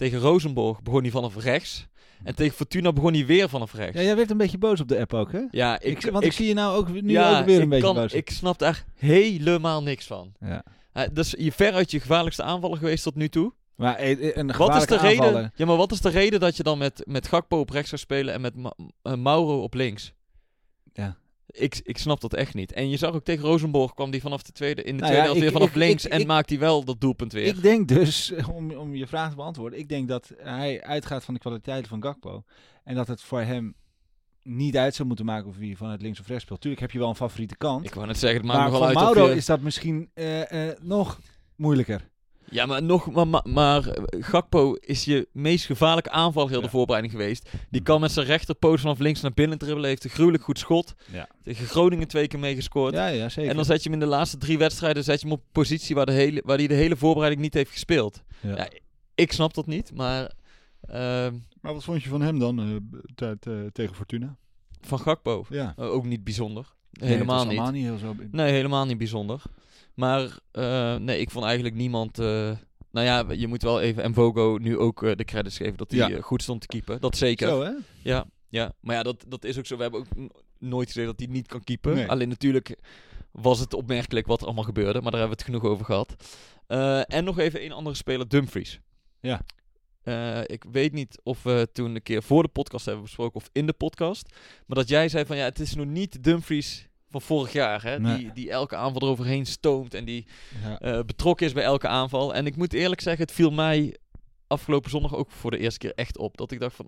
Tegen Rosenborg begon hij vanaf rechts. En tegen Fortuna begon hij weer vanaf rechts. ja, jij werd een beetje boos op de app ook, hè? Ja, Ik, ik, want ik, zie je nou ook nu ja, ook weer een beetje kan- boos. Ik snap daar helemaal niks van. Ja. Uh, dat is je veruit je gevaarlijkste aanvaller geweest tot nu toe. Maar eh, een Wat is de reden? Ja, maar wat is de reden dat je dan met, met Gakpo op rechts zou spelen en met Ma- eh, Mauro op links? Ja. Ik, ik snap dat echt niet. En je zag ook tegen Rosenborg kwam die vanaf de tweede in de Nou tweede ja, helft weer vanaf ik- links ik- en ik- maakt hij wel dat doelpunt weer. Ik denk dus, (laughs) om, om je vraag te beantwoorden, ik denk dat hij uitgaat van de kwaliteiten van Gakpo. En dat het voor hem niet uit zou moeten maken of wie van het links of rechts speelt. Tuurlijk heb je wel een favoriete kant. Ik wou net zeggen, het maakt maar voor wel uit Mauro je... is dat misschien eh, eh, nog moeilijker. Ja, maar, nog, maar, maar, maar eh, Gakpo is je meest gevaarlijke aanval heel de voorbereiding geweest. Die kan met zijn rechterpoot vanaf links naar binnen dribbelen. Heeft een gruwelijk goed schot. Ja. Tegen Groningen twee keer meegescoord. Ja, ja, zeker. En dan zet je hem in de laatste drie wedstrijden zet je hem op een positie waar, de hele, waar hij de hele voorbereiding niet heeft gespeeld. Ja. Ja, ik snap dat niet, maar ehm, Maar wat vond je van hem dan eh, tijd, eh, tegen Fortuna? van Gakpo Ja. eh, ook niet bijzonder. Helemaal niet. allemaal niet heel zo. Nee, helemaal niet bijzonder. Maar eh, nee, ik vond eigenlijk niemand... eh, nou ja, je moet wel even Mvogo nu ook eh, de credits geven dat hij Ja. goed stond te keepen. Dat zeker. Zo, hè? Ja, ja. maar ja, dat, dat is ook zo. We hebben ook nooit gezegd dat hij niet kan keepen. Nee. Alleen natuurlijk was het opmerkelijk wat er allemaal gebeurde. Maar daar hebben we het genoeg over gehad. Eh, en nog even een andere speler, Dumfries. Ja. Ik weet niet of we toen een keer voor de podcast hebben besproken of in de podcast. Maar dat jij zei van ja, het is nog niet Dumfries van vorig jaar. Hè? Nee. Die, die elke aanval eroverheen stoomt en die Ja. eh, betrokken is bij elke aanval. En ik moet eerlijk zeggen, het viel mij afgelopen zondag ook voor de eerste keer echt op. Dat ik dacht van,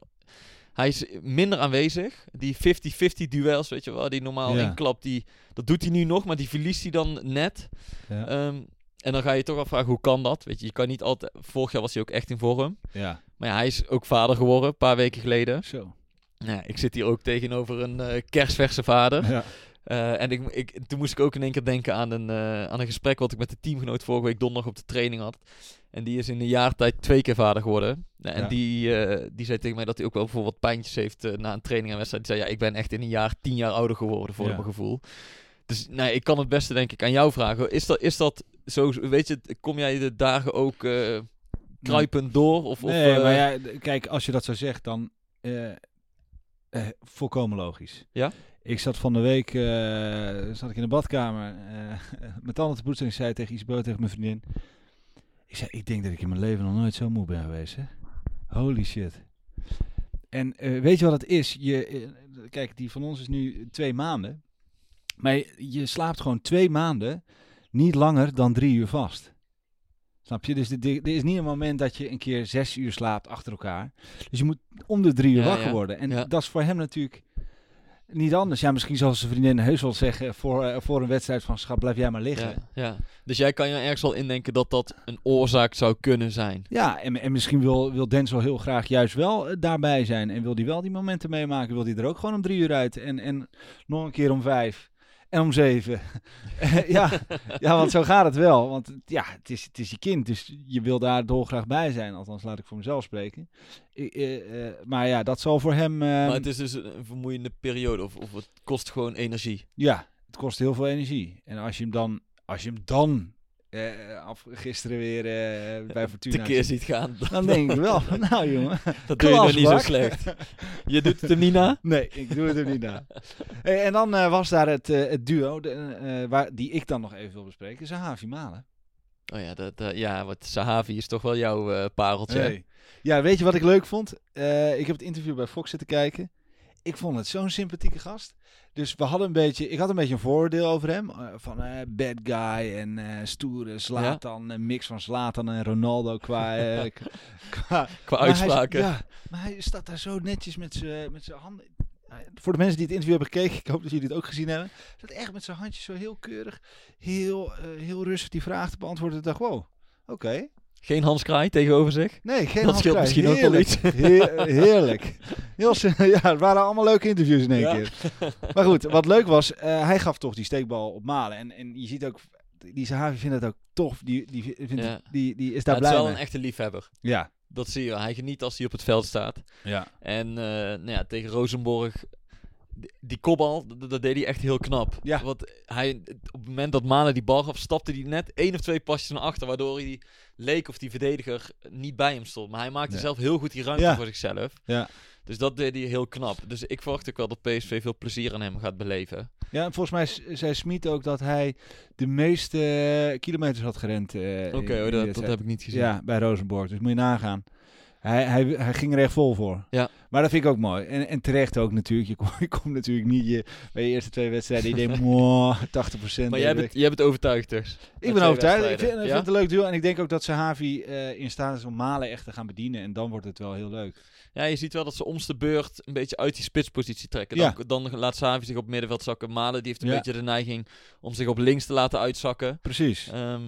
hij is minder aanwezig. Die 50-50 duels, weet je wel, die normaal Ja. inklapt, die, dat doet hij nu nog, maar die verliest hij dan net. Ja. Ehm, en dan ga je toch afvragen, hoe kan dat? Weet je, je kan niet altijd... Vorig jaar was hij ook echt in vorm. ja. Maar ja, hij is ook vader geworden, een paar weken geleden. Zo. Nou, ja, ik zit hier ook tegenover een eh kerstverse vader. Ja. Eh, en ik, ik, toen moest ik ook in één keer denken aan een, eh, aan een gesprek wat ik met de teamgenoot vorige week donderdag op de training had. En die is in een jaar tijd twee keer vader geworden. Nou, en Ja. die, eh, die zei tegen mij dat hij ook wel bijvoorbeeld pijntjes heeft na een training en wedstrijd. Die zei, ja, ik ben echt in een jaar tien jaar ouder geworden voor Ja. mijn gevoel. Dus nee, ik kan het beste denk ik aan jou vragen. Is dat, is dat zo, weet je, kom jij de dagen ook kruipend door? Of, nee, of, maar ja, kijk, als je dat zo zegt, dan volkomen logisch. Ja? Ik zat van de week, eh, zat ik in de badkamer eh (laughs) met tanden te poetsen en ik zei tegen Isabel, tegen mijn vriendin. Ik zei, ik denk dat ik in mijn leven nog nooit zo moe ben geweest, hè. Holy shit. En eh, weet je wat het is? Je, kijk, die van ons is nu twee maanden. Maar je, je slaapt gewoon twee maanden niet langer dan drie uur vast. Snap je? Dus er er is niet een moment dat je een keer zes uur slaapt achter elkaar. Dus je moet om de drie uur Ja, wakker ja. worden. En Ja. dat is voor hem natuurlijk niet anders. Ja, misschien zal zijn vriendin heus wel zeggen voor, eh, voor een wedstrijd van schat, blijf jij maar liggen. ja, ja. Dus jij kan je ergens wel indenken dat dat een oorzaak zou kunnen zijn. Ja, en, en misschien wil, wil Denzel heel graag juist wel eh, daarbij zijn. En wil hij wel die momenten meemaken. Wil hij er ook gewoon om drie uur uit. En, en nog een keer om vijf. En om zeven. (laughs) ja, ja, want zo gaat het wel. Want ja, het is, het is je kind. Dus je wil daar dolgraag bij zijn. Althans, laat ik voor mezelf spreken. Ik, eh, eh, maar ja, dat zal voor hem... eh, Maar het is dus een een vermoeiende periode. Of, of het kost gewoon energie. Ja, het kost heel veel energie. En als je hem dan... Als je hem dan... eh, af, gisteren weer eh, bij Fortuna... Tekeer ziet gaan. Dan denk ik wel, (laughs) nou jongen, Dat doe je nog niet zo slecht. Je doet het hem niet na? Nee, ik doe het er niet na. Hey, en dan eh, was daar het, het duo, de, waar, die ik dan nog even wil bespreken, Zahavi Malen. Oh ja, dat, ja wat Sahavi is toch wel jouw pareltje. Hey. Ja, weet je wat ik leuk vond? Ik heb het interview bij Fox zitten kijken. Ik vond het zo'n sympathieke gast. Dus we hadden een beetje, ik had een beetje een vooroordeel over hem. eh, van eh, bad guy en eh stoere Zlatan, een mix van Zlatan en Ronaldo qua... (laughs) qua Qua Maar hij uitspraken. ja, maar hij staat daar zo netjes met zijn met zijn handen. Voor de mensen die het interview hebben gekeken, ik hoop dat jullie het ook gezien hebben. Dat echt met zijn handjes zo heel keurig, heel, heel rustig die vraag te beantwoorden. Ik dacht, wow, oké. Geen Hans Kraai tegenover zich. Nee, geen Dat scheelt handschrijf. misschien ook wel Heerlijk. Heer- heerlijk. Heel, (laughs) ja, het waren allemaal leuke interviews in één Ja. keer. Maar goed, wat leuk was, eh, hij gaf toch die steekbal op Malen. En, en je ziet ook, die Zahavi vindt het ook tof. Die, die, vindt, Ja. die, die is daar het is blij wel mee. een echte liefhebber. Ja, Dat zie je. Hij geniet als hij op het veld staat. ja. En eh, nou ja, tegen Rosenborg, die, kopbal, dat, dat deed hij echt heel knap. Ja. Want hij, op het moment dat Malen die bal gaf, stapte hij net één of twee pasjes naar achter, waardoor hij leek of die verdediger niet bij hem stond. Maar hij maakte zelf heel goed die ruimte Ja. voor zichzelf. Ja. Dus dat deed hij heel knap. Dus ik verwacht ook wel dat PSV veel plezier aan hem gaat beleven. Ja, en volgens mij zei Smit ook dat hij de meeste kilometers had gerend. eh, Oké, dat, dat heb ik niet gezien. Ja, bij Rosenborg. Dus moet je nagaan. Hij, hij, hij ging er echt vol voor. Ja. Maar dat vind ik ook mooi. En, en terecht ook natuurlijk. Je (laughs) komt kom natuurlijk niet je, bij je eerste twee wedstrijden. Je denkt, "Mwah, 80%. Maar jij bent, jij bent overtuigd dus. ik ben overtuigd. Ik vind, Ja? het een leuk duo. En ik denk ook dat Sahavi eh in staat is om Malen echt te gaan bedienen. En dan wordt het wel heel leuk. Ja, je ziet wel dat ze omste de beurt een beetje uit die spitspositie trekken. Ja. Dan, dan laat Savi zich op het middenveld zakken. Malen die heeft een Ja. beetje de neiging om zich op links te laten uitzakken. Precies. Ehm,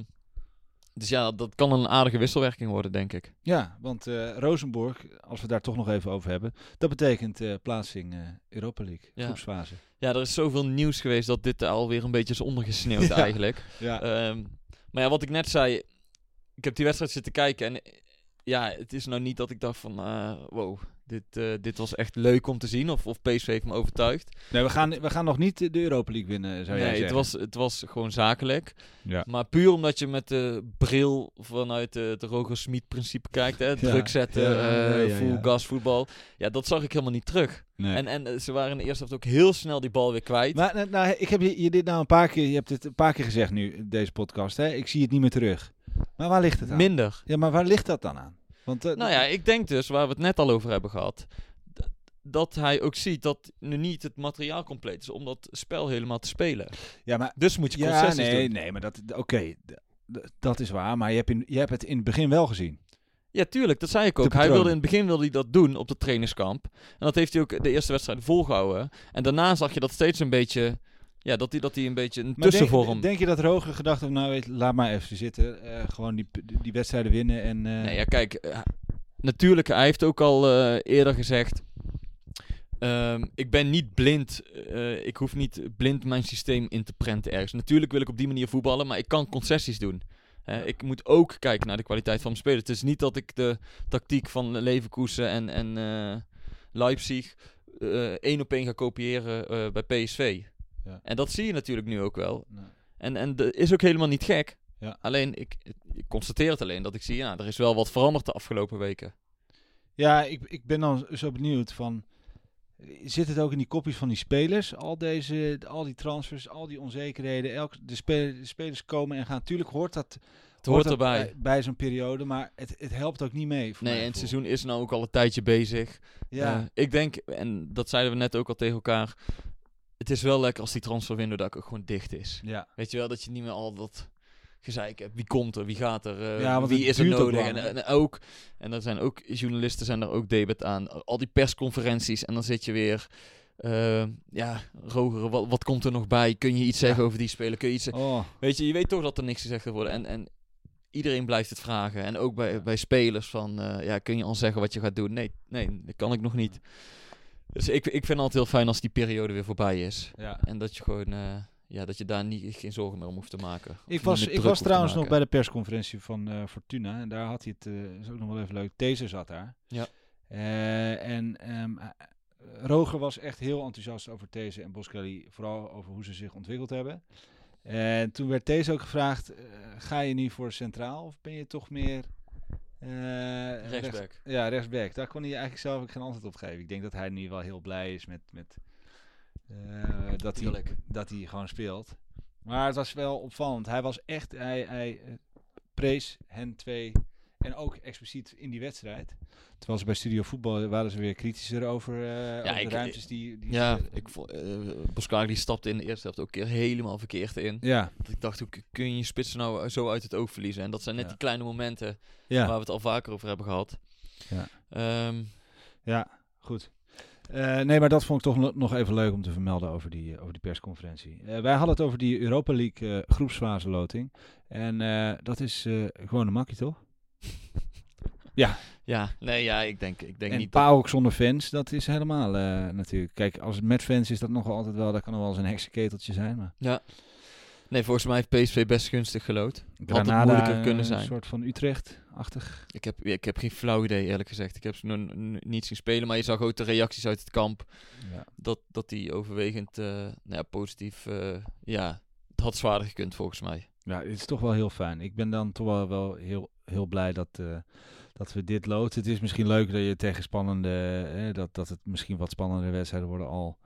Dus ja, dat kan een aardige wisselwerking worden, denk ik. Ja, want eh Rosenborg, als we daar toch nog even over hebben, dat betekent eh, plaatsing eh, Europa League, Ja. groepsfase. Ja, er is zoveel nieuws geweest dat dit alweer een beetje is ondergesneeuwd (laughs) Ja. eigenlijk. Ja, Ehm, maar ja, wat ik net zei, ik heb die wedstrijd zitten kijken en ja, het is nou niet dat ik dacht van, eh, wow, dit, eh, dit was echt leuk om te zien of, of PSV heeft me overtuigd. nee, we gaan, we gaan nog niet de Europa League winnen, zou jij nee, zeggen. het was, het was gewoon zakelijk. Ja. Maar puur omdat je met de bril vanuit de Roger Smit principe kijkt, hè, (laughs) druk zetten, Ja, eh, ja, full gas voetbal. Ja, dat zag ik helemaal niet terug. Nee. En, en eh, ze waren in de eerste helft ook heel snel die bal weer kwijt. Maar nou, nou, ik heb je, je dit nou een paar keer, je hebt het een paar keer gezegd nu, deze podcast, hè? ik zie het niet meer terug. Maar waar ligt het aan? Minder. Ja, maar waar ligt dat dan aan? Want, eh, Nou ja, ik denk dus, waar we het net al over hebben gehad, dat hij ook ziet dat nu niet het materiaal compleet is om dat spel helemaal te spelen. ja, maar Dus moet je ja, concessies nee, doen. nee, maar dat, oké, dat is waar. Maar je hebt, in, je hebt het in het begin wel gezien. Ja, tuurlijk, dat zei ik ook. Hij wilde in het begin wilde hij dat doen op de trainingskamp. En dat heeft hij ook de eerste wedstrijd volgehouden. En daarna zag je dat steeds een beetje, ja, dat hij, dat hij een beetje een Maar tussenvorm... Denk, denk je dat Roger gedacht heeft, nou weet, laat maar even zitten, eh, gewoon die, die wedstrijden winnen en... eh, Nee, ja, kijk, eh, natuurlijk, hij heeft ook al eerder gezegd. ehm, ik ben niet blind. ik hoef niet blind mijn systeem in te prenten ergens. Natuurlijk wil ik op die manier voetballen, maar ik kan concessies doen. Ik moet ook kijken naar de kwaliteit van mijn spelen. Het is niet dat ik de tactiek van Leverkusen en, en Leipzig één op één ga kopiëren bij PSV. Ja. En dat zie je natuurlijk nu ook wel. Nee. En, en dat is ook helemaal niet gek. Ja. Alleen, ik, ik constateer het alleen dat ik zie, ja, er is wel wat veranderd de afgelopen weken. Ja, ik, ik ben dan zo benieuwd van... Zit het ook in die kopjes van die spelers? Al, deze, al die transfers, al die onzekerheden. Elk, de, spe- de spelers komen en gaan. Tuurlijk hoort dat, Het hoort erbij. bij, bij zo'n periode. Maar het, het helpt ook niet mee. voor Nee, en het seizoen is nou ook al een tijdje bezig. Ja, Eh, ik denk, en dat zeiden we net ook al tegen elkaar. Het is wel lekker als die transferwindow dat ook gewoon dicht is. ja. Weet je wel, dat je niet meer al dat gezeik hebt. Wie komt er, wie gaat er, eh, Ja, wie is er ook nodig. En, ook, en er zijn ook journalisten zijn er ook debet aan. Al die persconferenties en dan zit je weer... eh, ja, Roger, wat, wat komt er nog bij? Kun je iets zeggen over die speler? Kun je iets Oh, Weet je, je weet toch dat er niks gezegd gaat worden. En, en iedereen blijft het vragen. En ook bij, bij spelers van, eh, ja, kun je al zeggen wat je gaat doen? Nee, nee, dat kan ik nog niet. Dus ik, ik vind het altijd heel fijn als die periode weer voorbij is. ja. En dat je gewoon, eh, ja, dat je daar niet, geen zorgen meer om hoeft te maken. Ik was, ik was trouwens nog bij de persconferentie van eh, Fortuna. En daar had hij het, eh, is ook nog wel even leuk. Deze zat daar. Ja. En eh, Roger was echt heel enthousiast over These en Boskelly. Vooral over hoe ze zich ontwikkeld hebben. En toen werd These ook gevraagd, ga je nu voor centraal of ben je toch meer... eh, rechts- Rechtsback. ja, rechtsback. Daar kon hij eigenlijk zelf ook geen antwoord op geven. Ik denk dat hij nu wel heel blij is met, met eh, dat, hij, dat hij gewoon speelt. Maar het was wel opvallend. Hij was echt, hij, hij eh, prees hen twee en ook expliciet in die wedstrijd. Terwijl ze bij Studio Voetbal waren ze weer kritischer over, eh, over ik- de ruimtes die... die Ja, ze- ik vond, eh Boskari die stapte in de eerste helft ook keer helemaal verkeerd in. ja, Dat ik dacht, hoe kun je je spitsen nou zo uit het oog verliezen? En dat zijn net Ja. die kleine momenten ja, waar we het al vaker over hebben gehad. Ja. Ehm, ja, goed. Eh, nee, maar dat vond ik toch no- nog even leuk om te vermelden over die, eh, over die persconferentie. Eh, wij hadden het over die Europa League eh, groepsfase loting. En eh, dat is eh, gewoon een makkie, toch? (laughs) ja, Ja, nee, ja, ik denk, ik denk en niet dat... PAOK zonder fans, dat is helemaal eh, natuurlijk. Kijk, als het met fans is dat nog altijd wel, dat kan nog wel eens een heksenketeltje zijn. Maar Ja. Nee, volgens mij heeft PSV best gunstig gelood. Had het moeilijker kunnen een zijn. soort van Utrecht-achtig. Ik heb, ik heb geen flauw idee, eerlijk gezegd. Ik heb ze nog niet zien spelen, maar je zag ook de reacties uit het kamp. Ja. Dat, dat die overwegend eh, nou ja, positief... eh, ja, het had zwaarder gekund, volgens mij. ja, het is toch wel heel fijn. Ik ben dan toch wel, wel heel, heel blij dat, eh, dat we dit loten. Het is misschien leuk dat je tegen spannende, eh, dat, dat het misschien wat spannende wedstrijden worden al.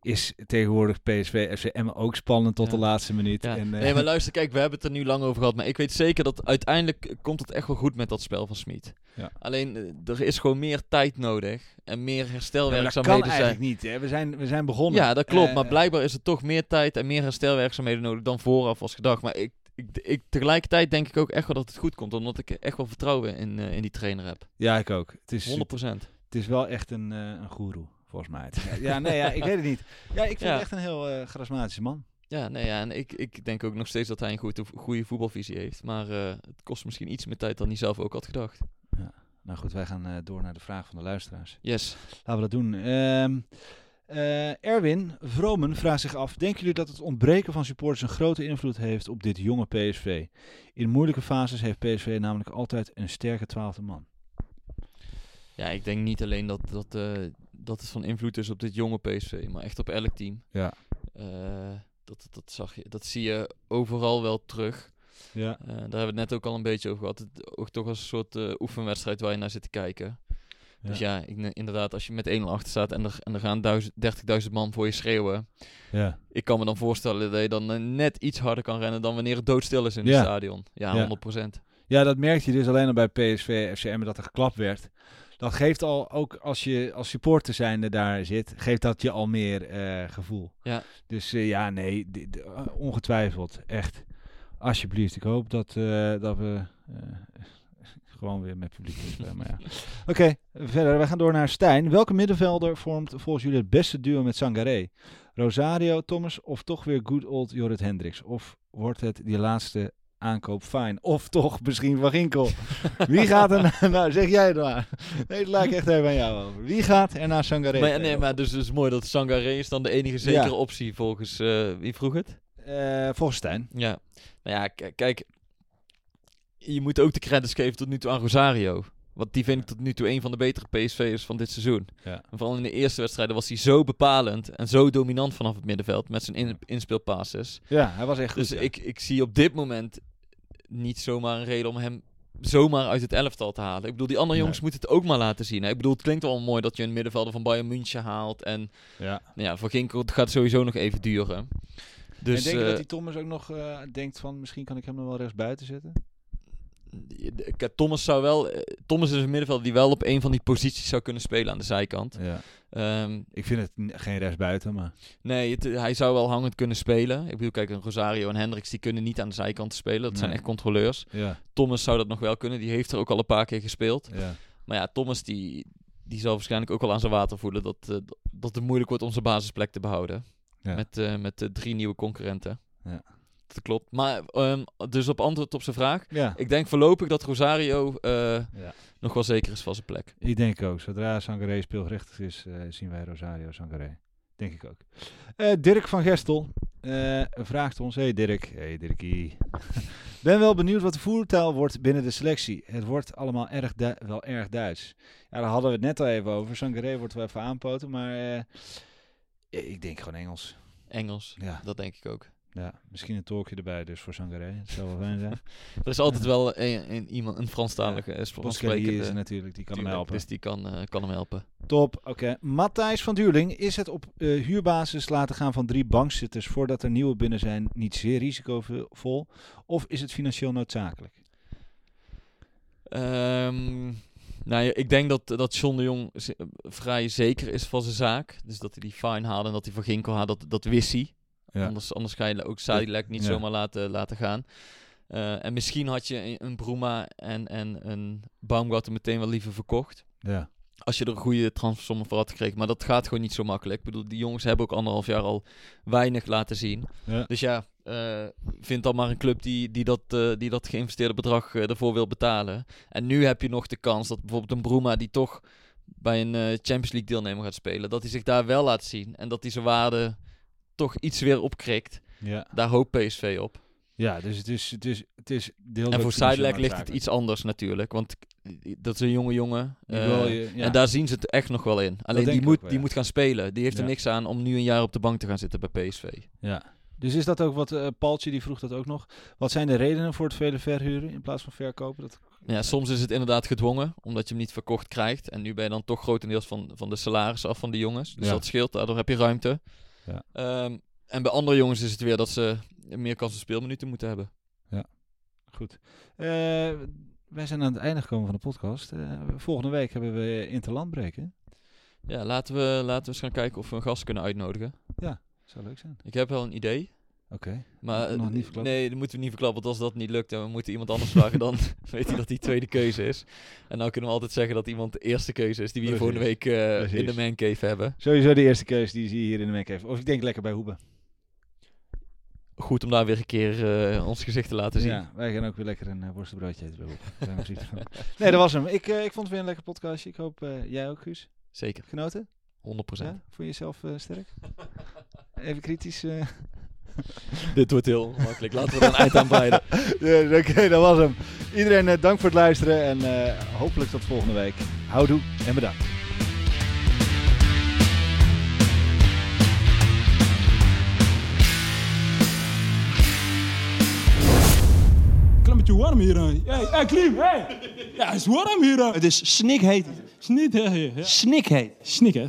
Is tegenwoordig PSV, FCM ook spannend tot Ja. de laatste minuut. Ja. En, eh, nee, maar luister, kijk, we hebben het er nu lang over gehad. Maar ik weet zeker dat uiteindelijk komt het echt wel goed met dat spel van Smit. Ja. Alleen, eh, er is gewoon meer tijd nodig. En meer ja, maar dat herstelwerkzaamheden kan zijn. eigenlijk niet. Hè? We, zijn, we zijn begonnen. Ja, dat klopt. Maar blijkbaar is er toch meer tijd en meer herstelwerkzaamheden nodig dan vooraf was gedacht. Maar ik, ik, ik, tegelijkertijd denk ik ook echt wel dat het goed komt. Omdat ik echt wel vertrouwen in, eh, in die trainer heb. Ja, ik ook. Het is, 100%. Het is wel echt een, eh een goeroe, volgens mij. Ja, ja, nee, ja, ik weet het niet. Ja, ik vind Ja. het echt een heel eh charismatische man. Ja, nee, ja, en ik, ik denk ook nog steeds dat hij een goede, goede voetbalvisie heeft. Maar het kost misschien iets meer tijd dan hij zelf ook had gedacht. Nou goed, wij gaan door naar de vraag van de luisteraars. Yes. Laten we dat doen. Ehm, eh, Erwin Vromen vraagt zich af: Denken jullie dat het ontbreken van supporters een grote invloed heeft op dit jonge PSV? In moeilijke fases heeft PSV namelijk altijd een sterke twaalfde man. Ja, ik denk niet alleen dat, dat, eh, dat het van invloed is op dit jonge PSV, maar echt op elk team. Ja. Eh, dat, dat, zag je, dat zie je overal wel terug. Ja. Daar hebben we het net ook al een beetje over gehad. Het ook toch als een soort oefenwedstrijd waar je naar zit te kijken. Dus ja, ik, inderdaad, als je met 1-0 achter staat en er, en er gaan duizend- 30.000 man voor je schreeuwen. ja. Ik kan me dan voorstellen dat je dan eh, net iets harder kan rennen dan wanneer het doodstil is in Ja. het stadion. Ja, Ja. 100%. Ja, dat merkte je dus alleen al bij PSV, FCM, dat er geklapt werd. Dat geeft al, ook als je als supporter zijnde daar zit, geeft dat je al meer eh, gevoel. Ja. Dus eh, ja, nee, ongetwijfeld, echt. Alsjeblieft, ik hoop dat, dat we gewoon weer met publiek spelen. Maar ja. (laughs) Oké, verder. We gaan door naar Stijn. Welke middenvelder vormt volgens jullie het beste duo met Sangaré? Rosario, Thomas of toch weer good old Jorrit Hendricks? Of wordt het die laatste aankoop fijn? Of toch misschien Van Ginkel? (laughs) Wie gaat er naar... Nou, zeg jij het maar. Nee, het lijkt echt even aan jou over. Wie gaat er naar Sangaré? Maar, nee, maar dus het is mooi dat Sangaré is dan de enige zekere Ja. optie volgens... eh, wie vroeg het? Eh, volgens Stijn. Ja. Nou ja, kijk. Je moet ook de credits geven tot nu toe aan Rosario. Want die vind ik tot nu toe een van de betere PSV'ers van dit seizoen. Ja. En vooral in de eerste wedstrijden was hij zo bepalend en zo dominant vanaf het middenveld met zijn in inspeelpasses. Ja, hij was echt goed. Dus ja. ik, ik zie op dit moment niet zomaar een reden om hem zomaar uit het elftal te halen. Ik bedoel, die andere Nee. jongens moeten het ook maar laten zien. Hè? Ik bedoel, het klinkt wel mooi dat je een middenvelder van Bayern München haalt. En Ja. nou ja, voor Ginkel het gaat sowieso nog even duren. Dus en denk je eh, dat die Thomas ook nog eh, denkt van misschien kan ik hem nog wel rechts buiten zetten? Kijk, Thomas zou wel. eh, Thomas is een middenvelder die wel op een van die posities zou kunnen spelen aan de zijkant. Ja. Ehm, Ik vind het geen rechts buiten, maar nee, het- hij zou wel hangend kunnen spelen. Ik bedoel, kijk, een Rosario en Hendricks die kunnen niet aan de zijkant spelen. Dat zijn echt controleurs. ja, Thomas zou dat nog wel kunnen. Die heeft er ook al een paar keer gespeeld. ja. Maar ja, Thomas die, die zal waarschijnlijk ook al aan zijn water voelen dat, eh, dat het moeilijk wordt om zijn basisplek te behouden. Met, eh, met eh, drie nieuwe concurrenten. Ja. Klopt. Maar ehm, dus op antwoord op zijn vraag. ja. Ik denk voorlopig dat Rosario eh, Ja. nog wel zeker is van zijn plek. Ik denk ook. Zodra Sangaré speelgerichtig is, eh, zien wij Rosario Sangaré. Denk ik ook. Eh, Dirk van Gestel vraagt ons. Hey Dirk. Hey Dirkie. (laughs) ben wel benieuwd wat de voertaal wordt binnen de selectie. Het wordt allemaal erg wel erg Duits. Ja, daar hadden we het net al even over. Sangaré wordt wel even aanpoten. Maar ik denk gewoon Engels. Engels, Ja, dat denk ik ook. Ja, misschien een tolkje erbij dus voor Sangaré. Het zou wel fijn zijn. (laughs) Er is altijd wel een, een, iemand, een Franstalige, ja. Boskelly is er natuurlijk. Die kan hem helpen. Dus die kan, eh, kan hem helpen. Top, oké. Matthijs van Duurling, is het op eh, huurbasis laten gaan van drie bankzitters voordat er nieuwe binnen zijn niet zeer risicovol? Of is het financieel noodzakelijk? Ehm, nou, ik denk dat, dat John de Jong vrij zeker is van zijn zaak. Dus dat hij die fine haalde en dat hij van Ginkel had, dat, dat wist hij. Ja. Anders, anders ga je ook Sadilek niet Ja. zomaar laten, laten gaan. Eh, en misschien had je een, een Bruma en, en een Baumgarten meteen wel liever verkocht. Ja. Als je er een goede transfersommen voor had gekregen. Maar dat gaat gewoon niet zo makkelijk. Ik bedoel, die jongens hebben ook anderhalf jaar al weinig laten zien. Ja. Dus ja, eh, vind dan maar een club die, die, dat, eh, die dat geïnvesteerde bedrag ervoor wil betalen. En nu heb je nog de kans dat bijvoorbeeld een Bruma die toch bij een Champions League deelnemer gaat spelen, dat hij zich daar wel laat zien. En dat hij zijn waarde toch iets weer opkrikt. Ja. Daar hoopt PSV op. ja, dus het is, het is, het is deels en voor Sidelec ligt het iets anders natuurlijk. Want dat is een jonge jongen. Eh, wil je- ja. En daar zien ze het echt nog wel in. Alleen die, moet, wel, die ja. moet gaan spelen. Die heeft er niks aan om nu een jaar op de bank te gaan zitten bij PSV. Ja. Dus is dat ook wat, eh Paultje die vroeg dat ook nog. Wat zijn de redenen voor het vele verhuren in plaats van verkopen? Dat, Ja, soms is het inderdaad gedwongen, omdat je hem niet verkocht krijgt. En nu ben je dan toch grotendeels van, van de salaris af van de jongens. Dus dat scheelt, daardoor heb je ruimte. Ja. Ehm, en bij andere jongens is het weer dat ze meer kans op speelminuten moeten hebben. Goed. Eh, wij zijn aan het einde gekomen van de podcast. Eh, volgende week hebben we Interland breken. Ja, laten we, laten we eens gaan kijken of we een gast kunnen uitnodigen. Zou leuk zijn. Ik heb wel een idee. Oké. Maar Nog eh, niet verklappen? nee, dat moeten we niet verklappen. Want als dat niet lukt en we moeten iemand anders vragen, dan (laughs) (laughs) weet hij dat die tweede keuze is. En dan kunnen we altijd zeggen dat iemand de eerste keuze is die we hier volgende week eh, in de mancave hebben. Sowieso de eerste keuze die zie je hier in de heeft. Of ik denk lekker bij Hoeben. goed om daar weer een keer eh, ons gezicht te laten zien. Ja, wij gaan ook weer lekker een uh, worstenbroodje eten. bij van. nee, dat was hem. Ik, ik vond het weer een lekker podcastje. Ik hoop jij ook, Guus. Zeker, Genoten? 100%. Ja? Vond je jezelf sterk? (laughs) Even kritisch. (laughs) Dit wordt heel makkelijk. Laten we er een eind aan breiden. (laughs) ja, Oké, dat was hem. Iedereen eh, dank voor het luisteren en eh, hopelijk tot volgende week. Houdoe en bedankt. Beetje warm hier. Hey, hey, Klim, hey. Ja, het is warm hier. Het is snikheet. Snik, hè. ja. Snikheet. Snik, hè.